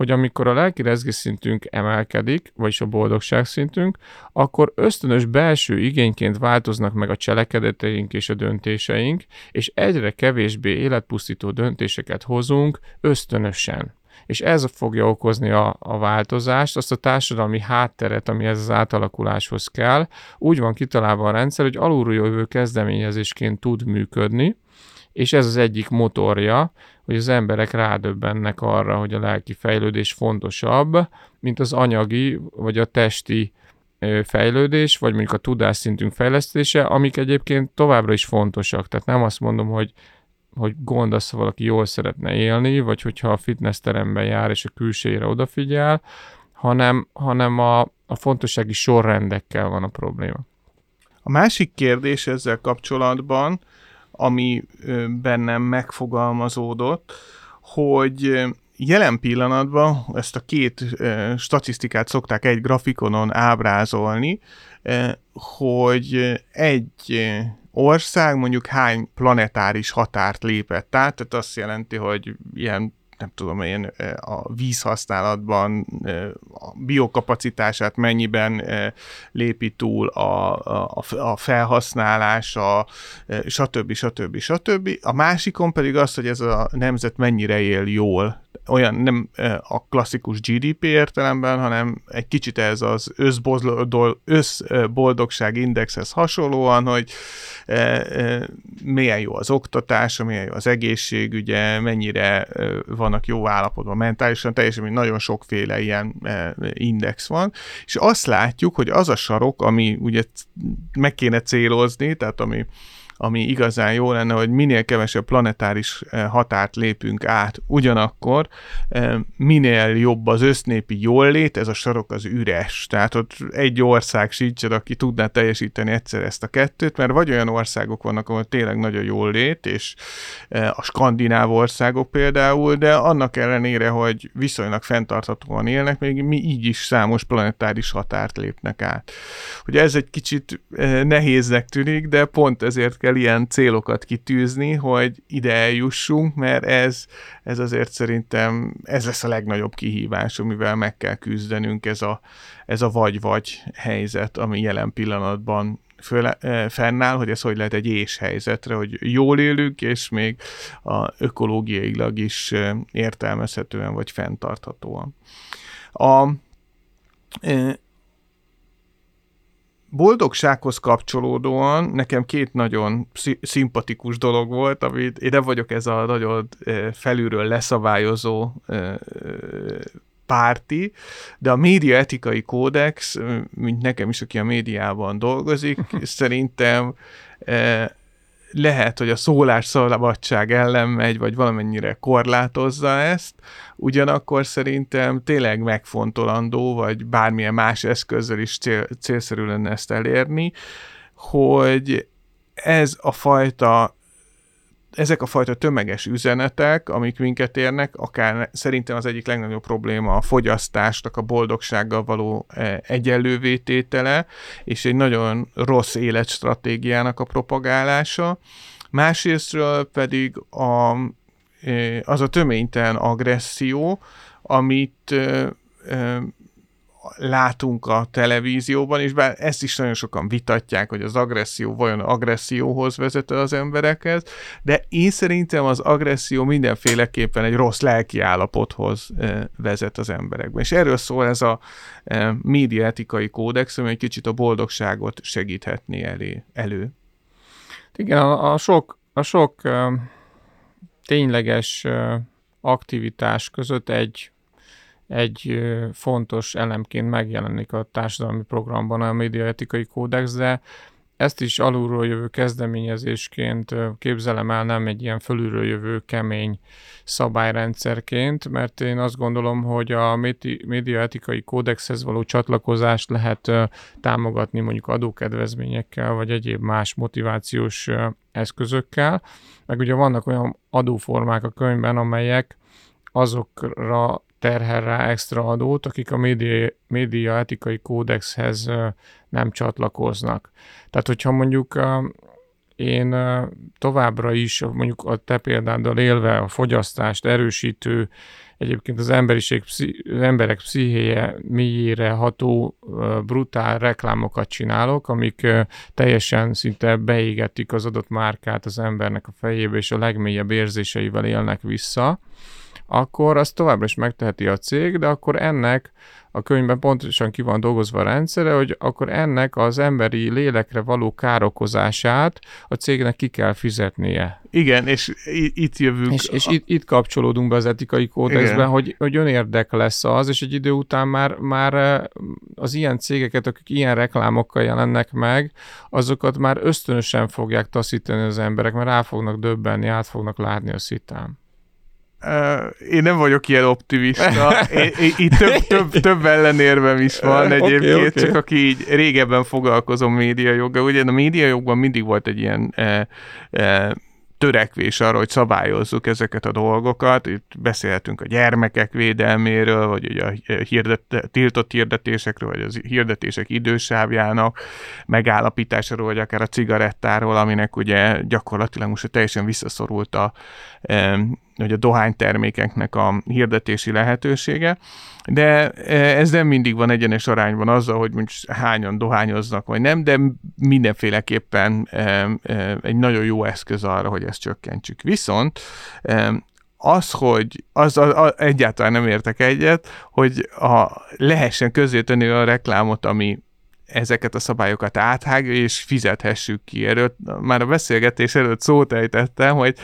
hogy amikor a lelki szintünk emelkedik, vagyis a boldogság szintünk, akkor ösztönös belső igényként változnak meg a cselekedeteink és a döntéseink, és egyre kevésbé életpusztító döntéseket hozunk ösztönösen és ez fogja okozni a, a változást, azt a társadalmi hátteret, ami ez az átalakuláshoz kell. Úgy van kitalálva a rendszer, hogy alulról jövő kezdeményezésként tud működni, és ez az egyik motorja, hogy az emberek rádöbbennek arra, hogy a lelki fejlődés fontosabb, mint az anyagi vagy a testi fejlődés, vagy mondjuk a tudásszintünk fejlesztése, amik egyébként továbbra is fontosak. Tehát nem azt mondom, hogy hogy gond az, ha valaki jól szeretne élni, vagy hogyha a fitness teremben jár és a külsejére odafigyel, hanem, hanem a, a fontossági sorrendekkel van a probléma. A másik kérdés ezzel kapcsolatban, ami bennem megfogalmazódott, hogy jelen pillanatban ezt a két statisztikát szokták egy grafikonon ábrázolni, hogy egy ország mondjuk hány planetáris határt lépett át, tehát azt jelenti, hogy ilyen nem tudom én, a vízhasználatban a biokapacitását mennyiben lépi túl a, a, a felhasználás, a, stb. stb. stb. A másikon pedig az, hogy ez a nemzet mennyire él jól olyan nem a klasszikus GDP értelemben, hanem egy kicsit ez az összboldogság indexhez hasonlóan, hogy milyen jó az oktatás, milyen jó az egészségügye, mennyire vannak jó állapotban mentálisan, teljesen mint nagyon sokféle ilyen index van, és azt látjuk, hogy az a sarok, ami ugye meg kéne célozni, tehát ami ami igazán jó lenne, hogy minél kevesebb planetáris határt lépünk át. Ugyanakkor minél jobb az össznépi jólét, ez a sarok az üres. Tehát ott egy ország sincs, aki tudná teljesíteni egyszer ezt a kettőt, mert vagy olyan országok vannak, ahol tényleg nagyon jól lét, és a skandináv országok például, de annak ellenére, hogy viszonylag fenntarthatóan élnek, még mi így is számos planetáris határt lépnek át. Ugye ez egy kicsit nehéznek tűnik, de pont ezért kell ilyen célokat kitűzni, hogy ide eljussunk, mert ez, ez azért szerintem ez lesz a legnagyobb kihívás, amivel meg kell küzdenünk, ez a, ez a vagy-vagy helyzet, ami jelen pillanatban föl, fennáll, hogy ez hogy lehet egy és helyzetre, hogy jól élünk, és még a ökológiailag is értelmezhetően vagy fenntarthatóan. A boldogsághoz kapcsolódóan nekem két nagyon szimpatikus dolog volt, amit én nem vagyok ez a nagyon felülről leszabályozó párti, de a média etikai kódex, mint nekem is, aki a médiában dolgozik, szerintem lehet, hogy a szólás szabadság ellen megy, vagy valamennyire korlátozza ezt, ugyanakkor szerintem tényleg megfontolandó, vagy bármilyen más eszközzel is cél, célszerű lenne ezt elérni, hogy ez a fajta ezek a fajta tömeges üzenetek, amik minket érnek, akár szerintem az egyik legnagyobb probléma a fogyasztásnak a boldogsággal való e, egyenlővététele, és egy nagyon rossz életstratégiának a propagálása. Másrésztről pedig a, e, az a töménytelen agresszió, amit e, látunk a televízióban, és bár ezt is nagyon sokan vitatják, hogy az agresszió vajon agresszióhoz vezet az emberekhez, de én szerintem az agresszió mindenféleképpen egy rossz lelki állapothoz vezet az emberekben. És erről szól ez a médiaetikai kódex, ami egy kicsit a boldogságot segíthetné elé, elő. Igen, a, a sok, a sok tényleges aktivitás között egy egy fontos elemként megjelenik a társadalmi programban a médiaetikai kódex, de ezt is alulról jövő kezdeményezésként képzelem el, nem egy ilyen fölülről jövő kemény szabályrendszerként, mert én azt gondolom, hogy a médiaetikai kódexhez való csatlakozást lehet támogatni mondjuk adókedvezményekkel, vagy egyéb más motivációs eszközökkel, meg ugye vannak olyan adóformák a könyvben, amelyek azokra terhel rá extra adót, akik a média, média etikai kódexhez nem csatlakoznak. Tehát, hogyha mondjuk én továbbra is, mondjuk a te példáddal élve a fogyasztást erősítő, egyébként az, emberiség, az emberek pszichéje mélyére ható brutál reklámokat csinálok, amik teljesen szinte beégetik az adott márkát az embernek a fejébe, és a legmélyebb érzéseivel élnek vissza, akkor azt továbbra is megteheti a cég, de akkor ennek a könyvben pontosan ki van dolgozva a rendszere, hogy akkor ennek az emberi lélekre való károkozását a cégnek ki kell fizetnie. Igen, és itt jövünk. És, és itt, itt kapcsolódunk be az etikai kódexben, hogy, hogy önérdek lesz az, és egy idő után már, már az ilyen cégeket, akik ilyen reklámokkal jelennek meg, azokat már ösztönösen fogják taszítani az emberek, mert rá fognak döbbenni, át fognak látni a szitám. Én nem vagyok ilyen optimista. Itt több, több, több ellenérvem is van egyébként, okay, okay. csak aki így régebben foglalkozom médiajoggal. Ugye a médiajogban mindig volt egy ilyen eh, eh, törekvés arra, hogy szabályozzuk ezeket a dolgokat. Itt beszélhetünk a gyermekek védelméről, vagy ugye a hirdet, tiltott hirdetésekről, vagy az hirdetések idősávjának megállapításáról, vagy akár a cigarettáról, aminek ugye gyakorlatilag most teljesen visszaszorult a hogy a dohánytermékeknek a hirdetési lehetősége, de ez nem mindig van egyenes arányban azzal, hogy mondjuk hányan dohányoznak, vagy nem, de mindenféleképpen egy nagyon jó eszköz arra, hogy ezt csökkentsük. Viszont az, hogy az, az, az egyáltalán nem értek egyet, hogy a, lehessen tenni a reklámot, ami ezeket a szabályokat áthágja, és fizethessük ki. Erről már a beszélgetés előtt szót ejtettem, hogy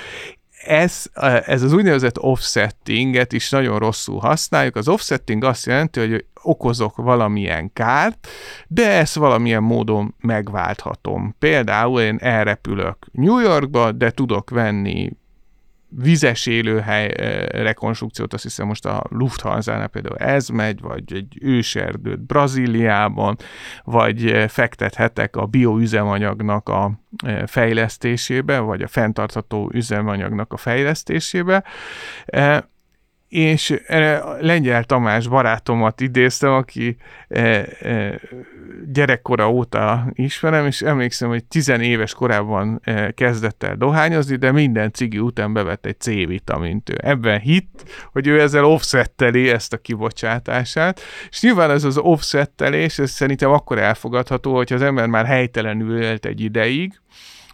ez, ez az úgynevezett offsettinget is nagyon rosszul használjuk. Az offsetting azt jelenti, hogy okozok valamilyen kárt, de ezt valamilyen módon megválthatom. Például én elrepülök New Yorkba, de tudok venni vizes élőhely rekonstrukciót, azt hiszem most a Lufthansa-nál például ez megy, vagy egy őserdőt Brazíliában, vagy fektethetek a bioüzemanyagnak a fejlesztésébe, vagy a fenntartható üzemanyagnak a fejlesztésébe és Lengyel Tamás barátomat idéztem, aki e, e, gyerekkora óta ismerem, és emlékszem, hogy tizenéves korában e, kezdett el dohányozni, de minden cigi után bevett egy C-vitamint. Ő ebben hitt, hogy ő ezzel offsetteli ezt a kibocsátását, és nyilván ez az offsettelés, ez szerintem akkor elfogadható, hogyha az ember már helytelenül élt egy ideig,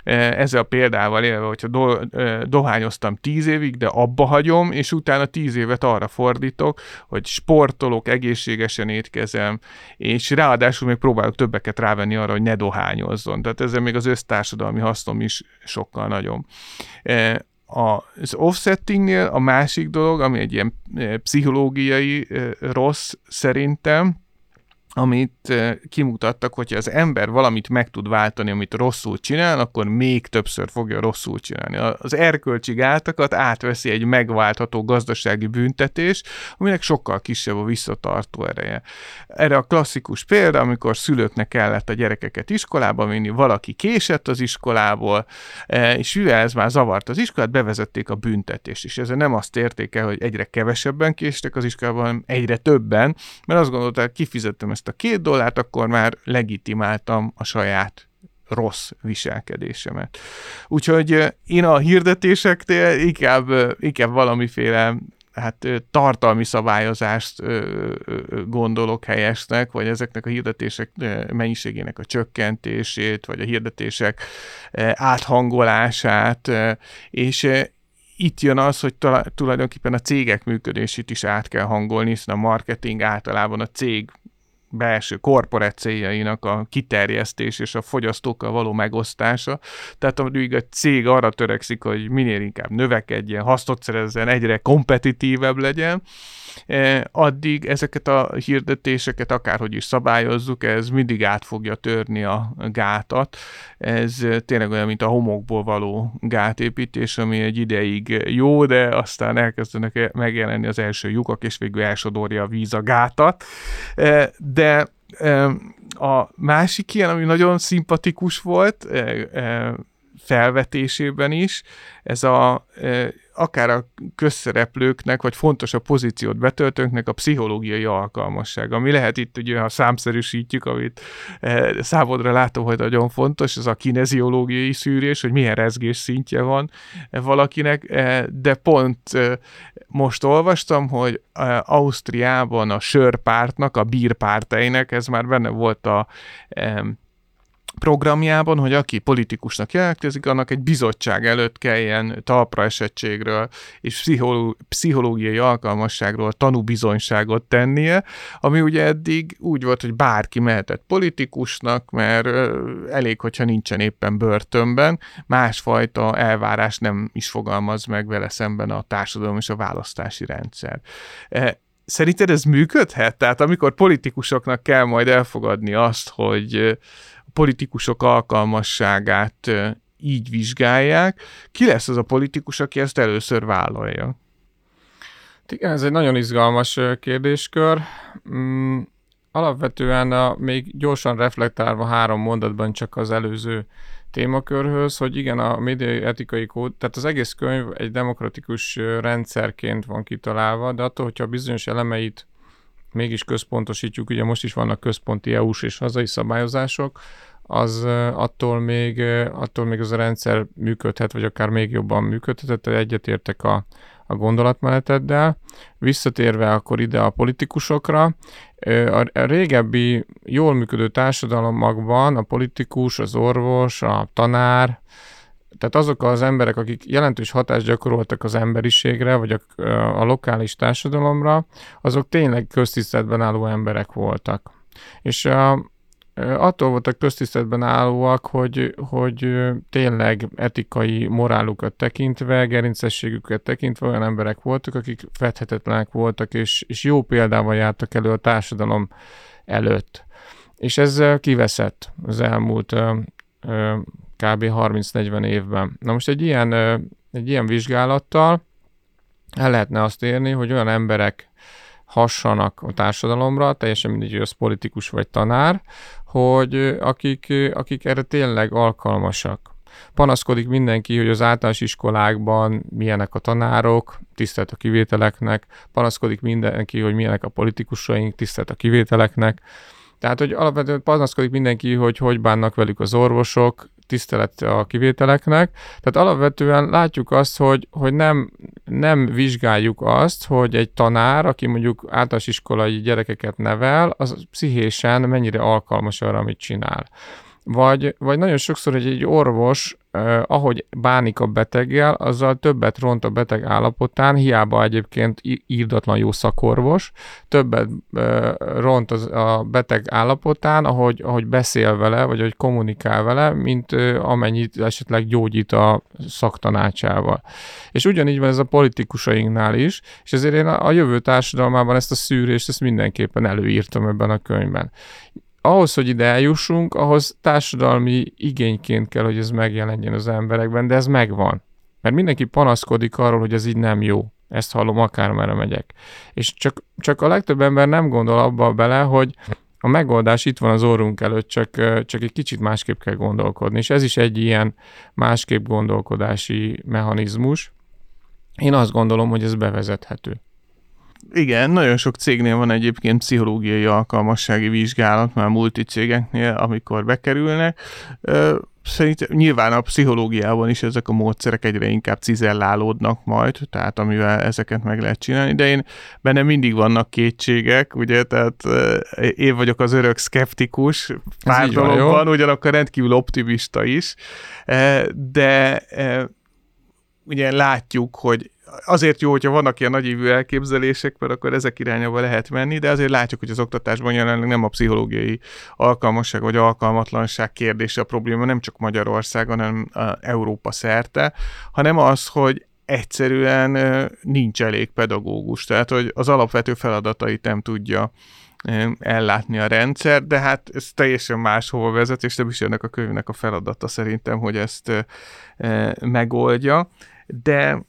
ezzel a példával élve, hogyha do, dohányoztam tíz évig, de abba hagyom, és utána tíz évet arra fordítok, hogy sportolok, egészségesen étkezem, és ráadásul még próbálok többeket rávenni arra, hogy ne dohányozzon. Tehát ezzel még az össztársadalmi hasznom is sokkal nagyon eh, az offsettingnél a másik dolog, ami egy ilyen pszichológiai rossz szerintem, amit kimutattak, hogyha az ember valamit meg tud váltani, amit rosszul csinál, akkor még többször fogja rosszul csinálni. Az erkölcsi gátakat átveszi egy megváltható gazdasági büntetés, aminek sokkal kisebb a visszatartó ereje. Erre a klasszikus példa, amikor szülőknek kellett a gyerekeket iskolába vinni, valaki késett az iskolából, és mivel ez már zavart az iskolát, bevezették a büntetést. És ezzel nem azt érték el, hogy egyre kevesebben késtek az iskolában, hanem egyre többen, mert azt gondolták, kifizettem ezt ezt a két dollárt, akkor már legitimáltam a saját rossz viselkedésemet. Úgyhogy én a hirdetéseknél inkább, inkább valamiféle hát tartalmi szabályozást gondolok helyesnek, vagy ezeknek a hirdetések mennyiségének a csökkentését, vagy a hirdetések áthangolását, és itt jön az, hogy tulajdonképpen a cégek működését is át kell hangolni, hiszen a marketing általában a cég belső korporát céljainak a kiterjesztés és a fogyasztókkal való megosztása. Tehát amíg a cég arra törekszik, hogy minél inkább növekedjen, hasznot szerezzen, egyre kompetitívebb legyen, addig ezeket a hirdetéseket akárhogy is szabályozzuk, ez mindig át fogja törni a gátat. Ez tényleg olyan, mint a homokból való gátépítés, ami egy ideig jó, de aztán elkezdenek megjelenni az első lyukak, és végül elsodorja a víz a gátat. E, de e, a másik ilyen, ami nagyon szimpatikus volt, felvetésében is, ez a akár a közszereplőknek, vagy fontos a pozíciót betöltőknek a pszichológiai alkalmasság, ami lehet itt ugye, ha számszerűsítjük, amit számodra látom, hogy nagyon fontos, ez a kineziológiai szűrés, hogy milyen rezgés szintje van valakinek, de pont most olvastam, hogy Ausztriában a sörpártnak, a bírpárteinek, ez már benne volt a programjában, hogy aki politikusnak jelentkezik, annak egy bizottság előtt kelljen talpra esettségről és pszichológiai alkalmasságról tanúbizonyságot tennie, ami ugye eddig úgy volt, hogy bárki mehetett politikusnak, mert elég, hogyha nincsen éppen börtönben, másfajta elvárás nem is fogalmaz meg vele szemben a társadalom és a választási rendszer. E, szerinted ez működhet? Tehát amikor politikusoknak kell majd elfogadni azt, hogy politikusok alkalmasságát így vizsgálják. Ki lesz az a politikus, aki ezt először vállalja? Igen, ez egy nagyon izgalmas kérdéskör. Mm, alapvetően a, még gyorsan reflektálva három mondatban csak az előző témakörhöz, hogy igen, a médiai etikai kód, tehát az egész könyv egy demokratikus rendszerként van kitalálva, de attól, hogyha bizonyos elemeit mégis központosítjuk, ugye most is vannak központi EU-s és hazai szabályozások, az attól még, attól még az a rendszer működhet, vagy akár még jobban működhet, tehát egyetértek a, a gondolatmeneteddel. Visszatérve akkor ide a politikusokra, a régebbi jól működő társadalomokban a politikus, az orvos, a tanár, tehát azok az emberek, akik jelentős hatást gyakoroltak az emberiségre, vagy a, a lokális társadalomra, azok tényleg köztiszteletben álló emberek voltak. És a, attól voltak köztiszteletben állóak, hogy, hogy tényleg etikai morálukat tekintve, gerincességüket tekintve olyan emberek voltak, akik fedhetetlenek voltak, és, és jó példával jártak elő a társadalom előtt. És ez kiveszett az elmúlt kb. 30-40 évben. Na most egy ilyen, egy ilyen vizsgálattal el lehetne azt érni, hogy olyan emberek hassanak a társadalomra, teljesen mindegy, hogy az politikus vagy tanár, hogy akik, akik erre tényleg alkalmasak. Panaszkodik mindenki, hogy az általános iskolákban milyenek a tanárok, tisztelt a kivételeknek, panaszkodik mindenki, hogy milyenek a politikusaink, tisztelt a kivételeknek. Tehát, hogy alapvetően panaszkodik mindenki, hogy hogy bánnak velük az orvosok, tisztelet a kivételeknek. Tehát alapvetően látjuk azt, hogy, hogy nem, nem vizsgáljuk azt, hogy egy tanár, aki mondjuk általános iskolai gyerekeket nevel, az pszichésen mennyire alkalmas arra, amit csinál. Vagy, vagy nagyon sokszor, hogy egy orvos, eh, ahogy bánik a beteggel, azzal többet ront a beteg állapotán, hiába egyébként írdatlan jó szakorvos, többet eh, ront az, a beteg állapotán, ahogy, ahogy beszél vele, vagy ahogy kommunikál vele, mint eh, amennyit esetleg gyógyít a szaktanácsával. És ugyanígy van ez a politikusainknál is, és ezért én a, a jövő társadalmában ezt a szűrést, ezt mindenképpen előírtam ebben a könyvben ahhoz, hogy ide eljussunk, ahhoz társadalmi igényként kell, hogy ez megjelenjen az emberekben, de ez megvan. Mert mindenki panaszkodik arról, hogy ez így nem jó. Ezt hallom, akármerre megyek. És csak, csak a legtöbb ember nem gondol abba bele, hogy a megoldás itt van az orrunk előtt, csak, csak egy kicsit másképp kell gondolkodni. És ez is egy ilyen másképp gondolkodási mechanizmus. Én azt gondolom, hogy ez bevezethető. Igen, nagyon sok cégnél van egyébként pszichológiai alkalmassági vizsgálat, már multicégeknél, amikor bekerülnek. Szerintem nyilván a pszichológiában is ezek a módszerek egyre inkább cizellálódnak majd, tehát amivel ezeket meg lehet csinálni, de én benne mindig vannak kétségek, ugye, tehát én vagyok az örök szkeptikus pár dologban, ugyanakkor rendkívül optimista is, de ugye látjuk, hogy azért jó, hogyha vannak ilyen nagyívű elképzelések, mert akkor ezek irányába lehet menni, de azért látjuk, hogy az oktatásban jelenleg nem a pszichológiai alkalmasság vagy alkalmatlanság kérdése a probléma, nem csak Magyarországon, hanem Európa szerte, hanem az, hogy egyszerűen nincs elég pedagógus, tehát hogy az alapvető feladatait nem tudja ellátni a rendszer, de hát ez teljesen máshova vezet, és nem is ennek a könyvnek a feladata szerintem, hogy ezt megoldja, de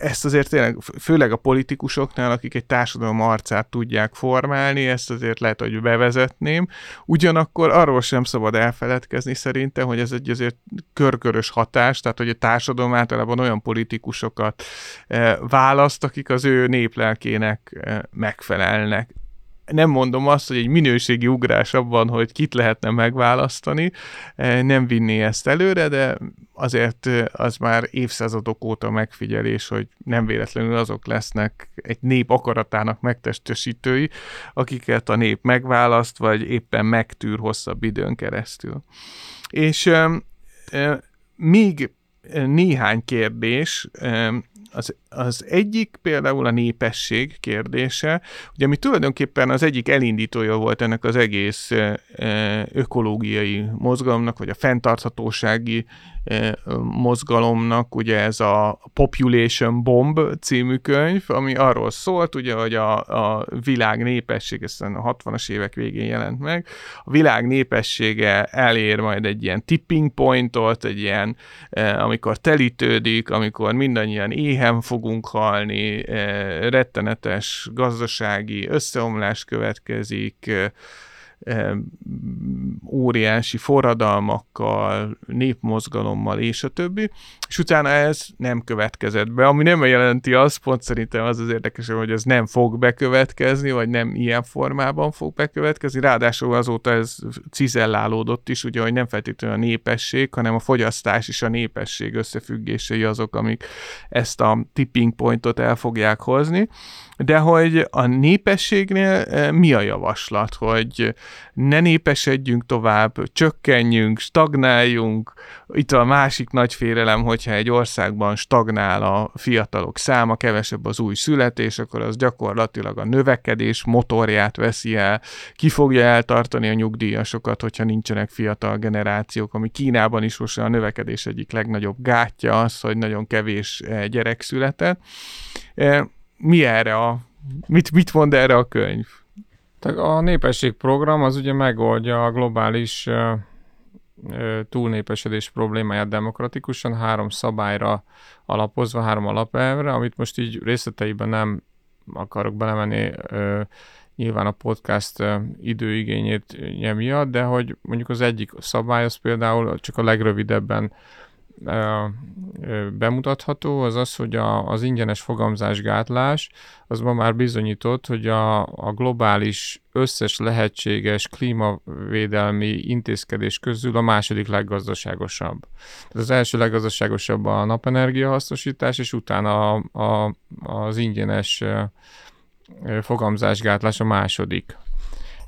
ezt azért tényleg, főleg a politikusoknál, akik egy társadalom arcát tudják formálni, ezt azért lehet, hogy bevezetném. Ugyanakkor arról sem szabad elfeledkezni szerintem, hogy ez egy azért körkörös hatás, tehát hogy a társadalom általában olyan politikusokat eh, választ, akik az ő néplelkének eh, megfelelnek nem mondom azt, hogy egy minőségi ugrás abban, hogy kit lehetne megválasztani, eh, nem vinné ezt előre, de azért eh, az már évszázadok óta megfigyelés, hogy nem véletlenül azok lesznek egy nép akaratának megtestesítői, akiket a nép megválaszt, vagy éppen megtűr hosszabb időn keresztül. És e, e, még néhány kérdés, az, az egyik például a népesség kérdése, ugye ami tulajdonképpen az egyik elindítója volt ennek az egész ökológiai mozgalomnak, vagy a fenntarthatósági mozgalomnak, ugye ez a Population Bomb című könyv, ami arról szólt, ugye, hogy a, a világ népesség, ezt a 60-as évek végén jelent meg, a világ népessége elér majd egy ilyen tipping pointot, egy ilyen, amikor telítődik, amikor mindannyian éhen fogunk halni, rettenetes gazdasági összeomlás következik, óriási forradalmakkal, népmozgalommal és a többi, és utána ez nem következett be, ami nem jelenti azt, pont szerintem az az érdekes, hogy ez nem fog bekövetkezni, vagy nem ilyen formában fog bekövetkezni, ráadásul azóta ez cizellálódott is, ugye, hogy nem feltétlenül a népesség, hanem a fogyasztás és a népesség összefüggései azok, amik ezt a tipping pointot el fogják hozni, de hogy a népességnél mi a javaslat, hogy ne népesedjünk tovább, csökkenjünk, stagnáljunk. Itt a másik nagy félelem, hogyha egy országban stagnál a fiatalok száma, kevesebb az új születés, akkor az gyakorlatilag a növekedés motorját veszi el, ki fogja eltartani a nyugdíjasokat, hogyha nincsenek fiatal generációk, ami Kínában is most a növekedés egyik legnagyobb gátja az, hogy nagyon kevés eh, gyerek született. Eh, mi erre a, mit, mit mond erre a könyv? Tehát a népességprogram az ugye megoldja a globális túlnépesedés problémáját demokratikusan, három szabályra alapozva, három alapelvre, amit most így részleteiben nem akarok belemenni, nyilván a podcast időigényét miatt, de hogy mondjuk az egyik szabály az például csak a legrövidebben bemutatható, az az, hogy a, az ingyenes fogamzásgátlás az ma már bizonyított, hogy a, a globális összes lehetséges klímavédelmi intézkedés közül a második leggazdaságosabb. Tehát az első leggazdaságosabb a napenergia hasznosítás, és utána a, a, az ingyenes fogamzásgátlás a második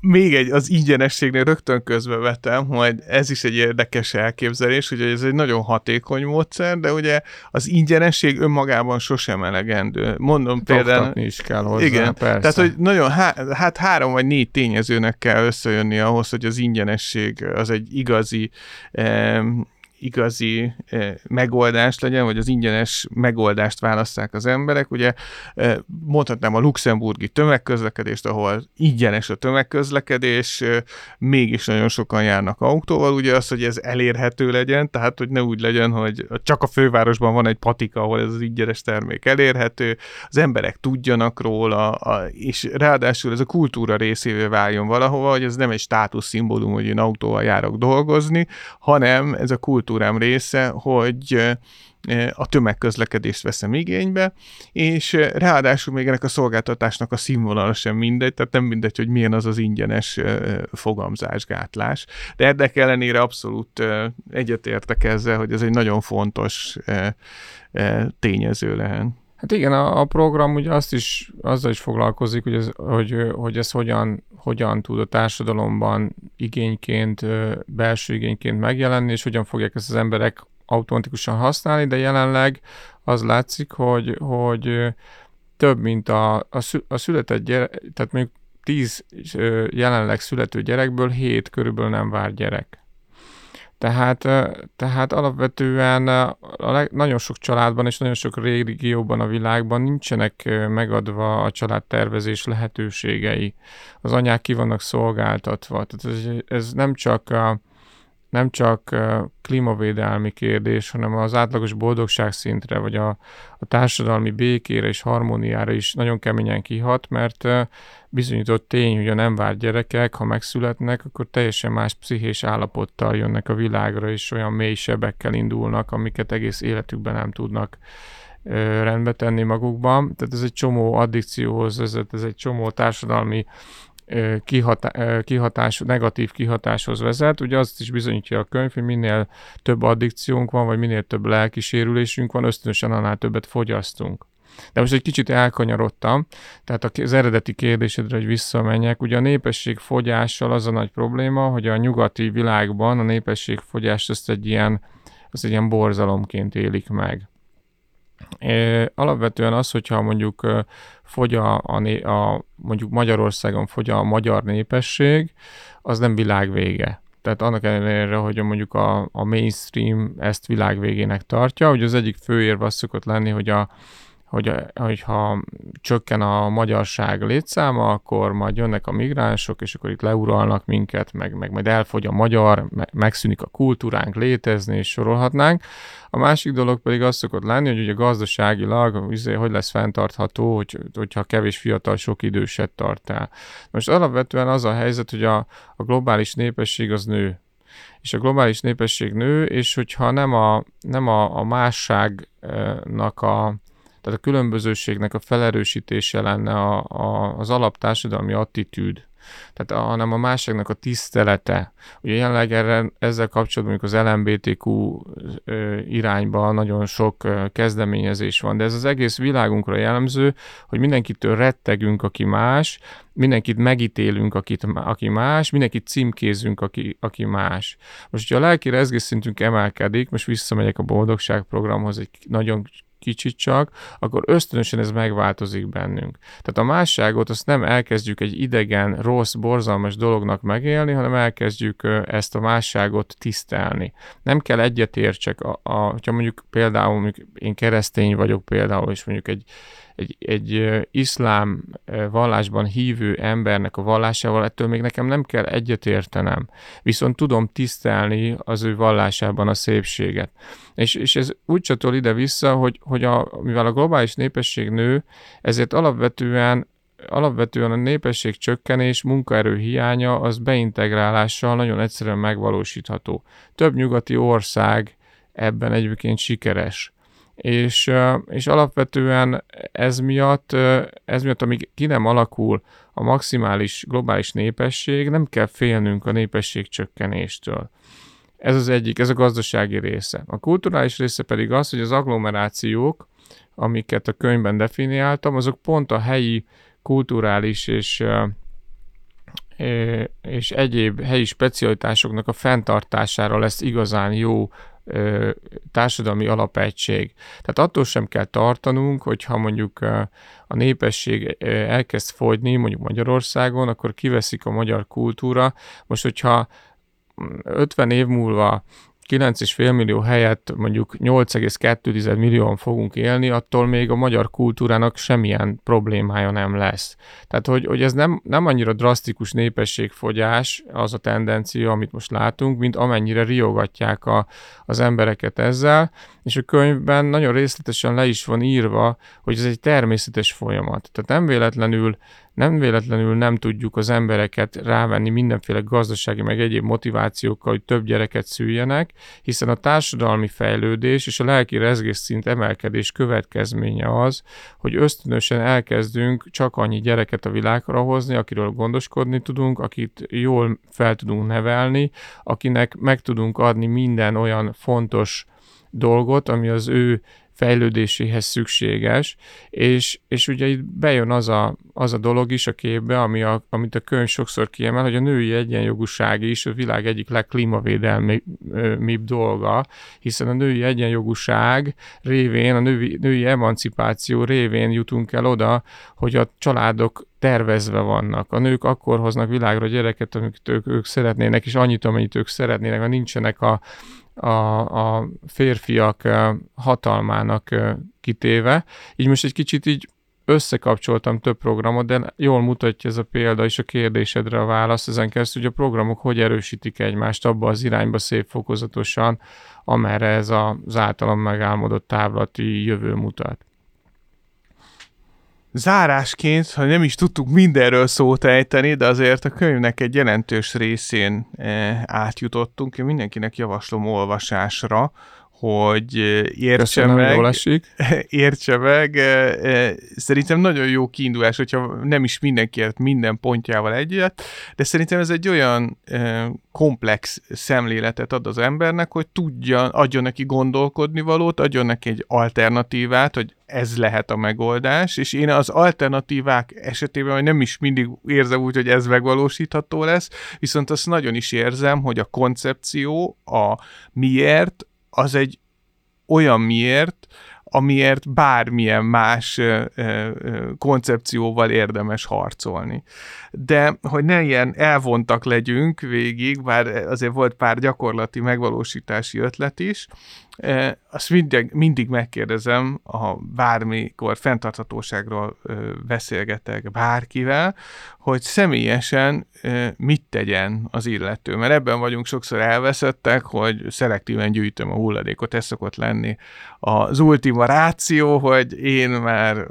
még egy, az ingyenességnél rögtön közbevetem, hogy ez is egy érdekes elképzelés, hogy ez egy nagyon hatékony módszer, de ugye az ingyenesség önmagában sosem elegendő. Mondom például... is kell hozzá, Igen, persze. tehát hogy nagyon, hát három vagy négy tényezőnek kell összejönni ahhoz, hogy az ingyenesség az egy igazi igazi eh, megoldás legyen, vagy az ingyenes megoldást választák az emberek. Ugye mondhatnám a luxemburgi tömegközlekedést, ahol ingyenes a tömegközlekedés, mégis nagyon sokan járnak autóval, ugye az, hogy ez elérhető legyen, tehát hogy ne úgy legyen, hogy csak a fővárosban van egy patika, ahol ez az ingyenes termék elérhető, az emberek tudjanak róla, és ráadásul ez a kultúra részévé váljon valahova, hogy ez nem egy státuszszimbólum, hogy én autóval járok dolgozni, hanem ez a kultúra kultúrám része, hogy a tömegközlekedést veszem igénybe, és ráadásul még ennek a szolgáltatásnak a színvonala sem mindegy, tehát nem mindegy, hogy milyen az az ingyenes fogamzásgátlás. De ennek ellenére abszolút egyetértek ezzel, hogy ez egy nagyon fontos tényező lehet. Hát igen, a, a program ugye azt is, azzal is foglalkozik, hogy ez, hogy, hogy ez hogyan, hogyan tud a társadalomban igényként, belső igényként megjelenni, és hogyan fogják ezt az emberek automatikusan használni, de jelenleg az látszik, hogy, hogy több, mint a, a, született gyerek, tehát mondjuk 10 jelenleg születő gyerekből 7 körülbelül nem vár gyerek. Tehát, tehát alapvetően a leg, nagyon sok családban és nagyon sok régióban a világban nincsenek megadva a családtervezés lehetőségei. Az anyák ki vannak szolgáltatva. Tehát ez, ez nem csak a, nem csak klímavédelmi kérdés, hanem az átlagos boldogság szintre, vagy a, a társadalmi békére és harmóniára is nagyon keményen kihat, mert bizonyított tény, hogy a nem várt gyerekek, ha megszületnek, akkor teljesen más pszichés állapottal jönnek a világra, és olyan mély sebekkel indulnak, amiket egész életükben nem tudnak rendbe tenni magukban. Tehát ez egy csomó addikcióhoz vezet, ez egy csomó társadalmi kihatá, kihatás, negatív kihatáshoz vezet. Ugye azt is bizonyítja a könyv, hogy minél több addikciónk van, vagy minél több lelkisérülésünk van, ösztönösen annál többet fogyasztunk. De most egy kicsit elkanyarodtam, tehát az eredeti kérdésedre, hogy visszamenjek, ugye a népesség fogyással az a nagy probléma, hogy a nyugati világban a népesség fogyást ezt egy ilyen, ezt egy ilyen borzalomként élik meg. Alapvetően az, hogyha mondjuk fogy a, a, a, mondjuk Magyarországon fogy a magyar népesség, az nem világvége. Tehát annak ellenére, hogy mondjuk a, a mainstream ezt világvégének tartja, hogy az egyik fő érv az szokott lenni, hogy a, hogy, hogyha csökken a magyarság létszáma, akkor majd jönnek a migránsok, és akkor itt leuralnak minket, meg, meg majd elfogy a magyar, megszűnik a kultúránk létezni, és sorolhatnánk. A másik dolog pedig az szokott lenni, hogy ugye gazdaságilag izé, hogy lesz fenntartható, hogy, hogyha kevés fiatal sok időset tart el. Most alapvetően az a helyzet, hogy a, a globális népesség az nő, és a globális népesség nő, és hogyha nem a, nem a, a másságnak a, tehát a különbözőségnek a felerősítése lenne a, a, az alaptársadalmi attitűd, tehát a, hanem a másságnak a tisztelete. Ugye jelenleg erre, ezzel kapcsolatban az LMBTQ irányban nagyon sok kezdeményezés van, de ez az egész világunkra jellemző, hogy mindenkitől rettegünk, aki más, mindenkit megítélünk, akit, aki más, mindenkit címkézünk, aki, aki más. Most, hogyha a lelki rezgésszintünk emelkedik, most visszamegyek a boldogság programhoz egy nagyon kicsit csak, akkor ösztönösen ez megváltozik bennünk. Tehát a másságot azt nem elkezdjük egy idegen, rossz, borzalmas dolognak megélni, hanem elkezdjük ezt a másságot tisztelni. Nem kell egyetértsek, a, a, hogyha mondjuk például mondjuk én keresztény vagyok például, és mondjuk egy, egy, egy iszlám vallásban hívő embernek a vallásával, ettől még nekem nem kell egyetértenem. Viszont tudom tisztelni az ő vallásában a szépséget. És, és ez úgy csatol ide-vissza, hogy, hogy a, mivel a globális népesség nő, ezért alapvetően alapvetően a népesség csökkenés, munkaerő hiánya az beintegrálással nagyon egyszerűen megvalósítható. Több nyugati ország ebben egyébként sikeres és, és alapvetően ez miatt, ez miatt, amíg ki nem alakul a maximális globális népesség, nem kell félnünk a népesség csökkenéstől. Ez az egyik, ez a gazdasági része. A kulturális része pedig az, hogy az agglomerációk, amiket a könyvben definiáltam, azok pont a helyi kulturális és és egyéb helyi specialitásoknak a fenntartására lesz igazán jó társadalmi alapegység. Tehát attól sem kell tartanunk, hogyha mondjuk a népesség elkezd fogyni, mondjuk Magyarországon, akkor kiveszik a magyar kultúra. Most, hogyha 50 év múlva 9,5 millió helyett mondjuk 8,2 millióan fogunk élni, attól még a magyar kultúrának semmilyen problémája nem lesz. Tehát, hogy, hogy ez nem, nem annyira drasztikus népességfogyás az a tendencia, amit most látunk, mint amennyire riogatják a, az embereket ezzel, és a könyvben nagyon részletesen le is van írva, hogy ez egy természetes folyamat. Tehát nem véletlenül nem véletlenül nem tudjuk az embereket rávenni mindenféle gazdasági meg egyéb motivációkkal, hogy több gyereket szüljenek, hiszen a társadalmi fejlődés és a lelki szint emelkedés következménye az, hogy ösztönösen elkezdünk csak annyi gyereket a világra hozni, akiről gondoskodni tudunk, akit jól fel tudunk nevelni, akinek meg tudunk adni minden olyan fontos dolgot, ami az ő fejlődéséhez szükséges, és, és ugye itt bejön az a, az a dolog is a képbe, ami a, amit a könyv sokszor kiemel, hogy a női egyenjogúság is a világ egyik legklímavédelmibb dolga, hiszen a női egyenjogúság révén, a női, női emancipáció révén jutunk el oda, hogy a családok tervezve vannak. A nők akkor hoznak világra gyereket, amiket ők, ők szeretnének, és annyit, amennyit ők szeretnének, ha nincsenek a, a, a férfiak hatalmának kitéve. Így most egy kicsit így összekapcsoltam több programot, de jól mutatja ez a példa és a kérdésedre a válasz. Ezen keresztül, hogy a programok hogy erősítik egymást abba az irányba szép fokozatosan, amerre ez az általam megálmodott távlati jövő mutat zárásként, ha nem is tudtuk mindenről szót ejteni, de azért a könyvnek egy jelentős részén e, átjutottunk. Én mindenkinek javaslom olvasásra, hogy értse Köszönöm, meg, jól esik. értse meg. Szerintem nagyon jó kiindulás, hogyha nem is mindenkiért minden pontjával egyet, de szerintem ez egy olyan komplex szemléletet ad az embernek, hogy tudja, adjon neki gondolkodni valót, adjon neki egy alternatívát, hogy ez lehet a megoldás, és én az alternatívák esetében hogy nem is mindig érzem úgy, hogy ez megvalósítható lesz, viszont azt nagyon is érzem, hogy a koncepció, a miért, az egy olyan miért, amiért bármilyen más ö, ö, koncepcióval érdemes harcolni. De hogy ne ilyen elvontak legyünk végig, bár azért volt pár gyakorlati megvalósítási ötlet is, azt mindig, mindig megkérdezem, ha bármikor fenntarthatóságról beszélgetek bárkivel, hogy személyesen mit tegyen az illető. Mert ebben vagyunk sokszor elveszettek, hogy szelektíven gyűjtöm a hulladékot, ez szokott lenni az ultima ráció, hogy én már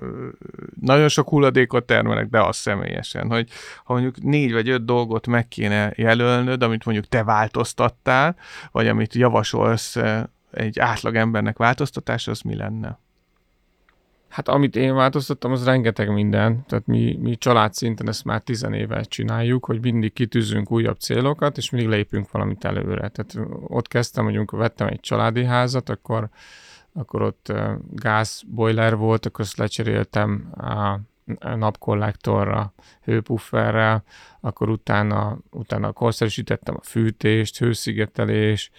nagyon sok hulladékot termelek, de az személyesen, hogy ha mondjuk négy vagy öt dolgot meg kéne jelölnöd, amit mondjuk te változtattál, vagy amit javasolsz egy átlag embernek változtatása, az mi lenne? Hát amit én változtattam, az rengeteg minden. Tehát mi, mi család szinten ezt már tizen éve csináljuk, hogy mindig kitűzünk újabb célokat, és mindig lépünk valamit előre. Tehát ott kezdtem, hogy vettem egy családi házat, akkor, akkor ott gázboiler volt, akkor azt lecseréltem a napkollektorra, hőpufferrel, akkor utána, utána korszerűsítettem a fűtést, hőszigetelés,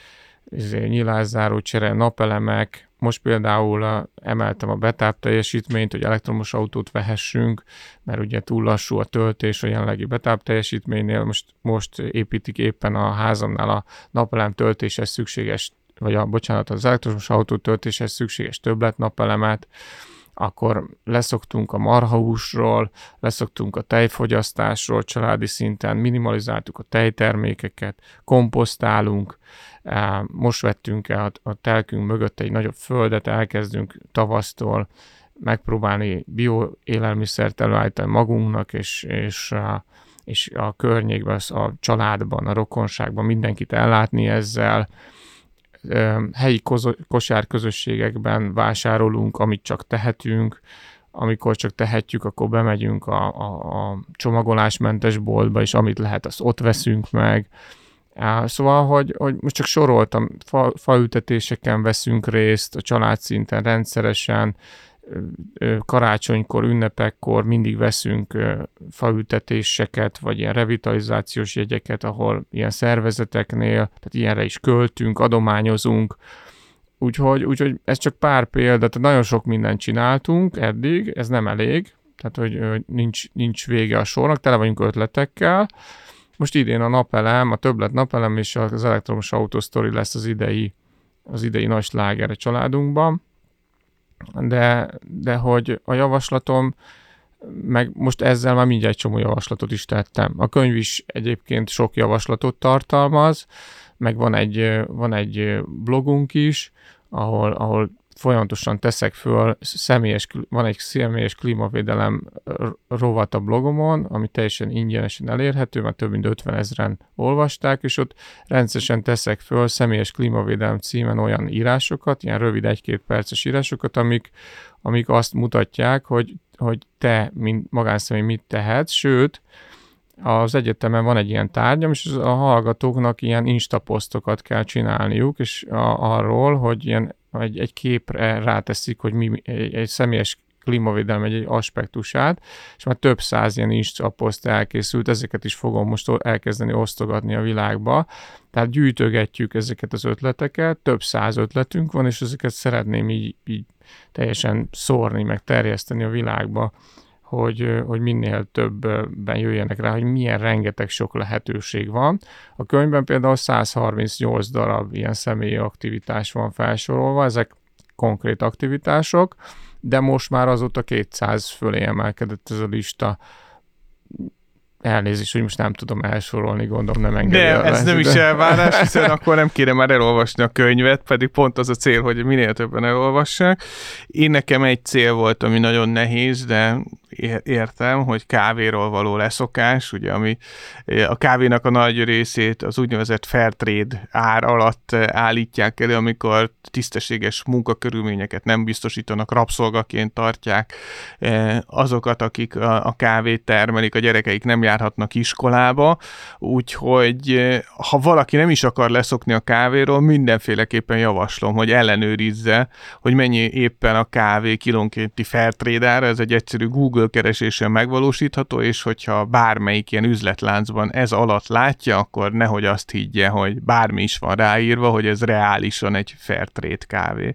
izé, nyilászáró csere, napelemek, most például emeltem a betáp teljesítményt, hogy elektromos autót vehessünk, mert ugye túl lassú a töltés a jelenlegi betáp teljesítménynél. Most, most építik éppen a házamnál a napelem töltéshez szükséges, vagy a, bocsánat, az elektromos autó töltéshez szükséges többlet napelemet, akkor leszoktunk a marhahúsról, leszoktunk a tejfogyasztásról családi szinten, minimalizáltuk a tejtermékeket, komposztálunk, most vettünk el a telkünk mögött egy nagyobb földet, elkezdünk tavasztól megpróbálni bioélelmiszert előállítani magunknak, és, és, és a környékben, a családban, a rokonságban mindenkit ellátni ezzel, helyi kosárközösségekben vásárolunk, amit csak tehetünk, amikor csak tehetjük, akkor bemegyünk a, a, a csomagolásmentes boltba, és amit lehet, azt ott veszünk meg. Szóval, hogy, hogy most csak soroltam, fa, faültetéseken veszünk részt, a család szinten rendszeresen, karácsonykor, ünnepekkor mindig veszünk faültetéseket, vagy ilyen revitalizációs jegyeket, ahol ilyen szervezeteknél, tehát ilyenre is költünk, adományozunk, úgyhogy, úgyhogy ez csak pár példa, tehát nagyon sok mindent csináltunk eddig, ez nem elég, tehát hogy nincs, nincs vége a sornak, tele vagyunk ötletekkel, most idén a napelem, a többlet napelem és az elektromos autósztori lesz az idei, az idei nagy sláger a családunkban, de, de hogy a javaslatom, meg most ezzel már mindjárt egy csomó javaslatot is tettem. A könyv is egyébként sok javaslatot tartalmaz, meg van egy, van egy blogunk is, ahol, ahol folyamatosan teszek föl, személyes, van egy személyes klímavédelem rovat a blogomon, ami teljesen ingyenesen elérhető, mert több mint 50 ezeren olvasták, és ott rendszeresen teszek föl személyes klímavédelem címen olyan írásokat, ilyen rövid egy-két perces írásokat, amik, amik azt mutatják, hogy, hogy te, mint magánszemély mit tehetsz, sőt, az egyetemen van egy ilyen tárgyam, és a hallgatóknak ilyen instaposztokat kell csinálniuk, és a, arról, hogy ilyen egy, egy képre ráteszik, hogy mi egy, egy személyes klímavédelem egy, egy aspektusát, és már több száz ilyen instaposzt elkészült, ezeket is fogom most elkezdeni osztogatni a világba. Tehát gyűjtögetjük ezeket az ötleteket, több száz ötletünk van, és ezeket szeretném így, így teljesen szórni, meg terjeszteni a világba hogy, hogy minél többben jöjjenek rá, hogy milyen rengeteg sok lehetőség van. A könyvben például 138 darab ilyen személyi aktivitás van felsorolva, ezek konkrét aktivitások, de most már azóta 200 fölé emelkedett ez a lista elnézést, hogy most nem tudom elsorolni, gondolom nem engedi. De ez nem is elvárás, hiszen akkor nem kéne már elolvasni a könyvet, pedig pont az a cél, hogy minél többen elolvassák. Én nekem egy cél volt, ami nagyon nehéz, de értem, hogy kávéról való leszokás, ugye, ami a kávénak a nagy részét az úgynevezett fair trade ár alatt állítják elő, amikor tisztességes munkakörülményeket nem biztosítanak, rabszolgaként tartják azokat, akik a kávét termelik, a gyerekeik nem járhatnak iskolába, úgyhogy ha valaki nem is akar leszokni a kávéról, mindenféleképpen javaslom, hogy ellenőrizze, hogy mennyi éppen a kávé kilónkénti fair trade ára, ez egy egyszerű Google Google keresésen megvalósítható, és hogyha bármelyik ilyen üzletláncban ez alatt látja, akkor nehogy azt higgye, hogy bármi is van ráírva, hogy ez reálisan egy fair trade kávé.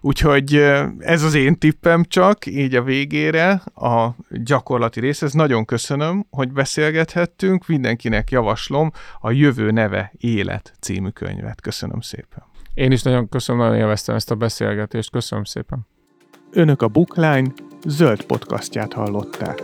Úgyhogy ez az én tippem csak, így a végére, a gyakorlati rész. Ez nagyon köszönöm, hogy beszélgethettünk, mindenkinek javaslom a Jövő neve Élet című könyvet. Köszönöm szépen. Én is nagyon köszönöm, nagyon élveztem ezt a beszélgetést. Köszönöm szépen. Önök a Bookline zöld podcastját hallották.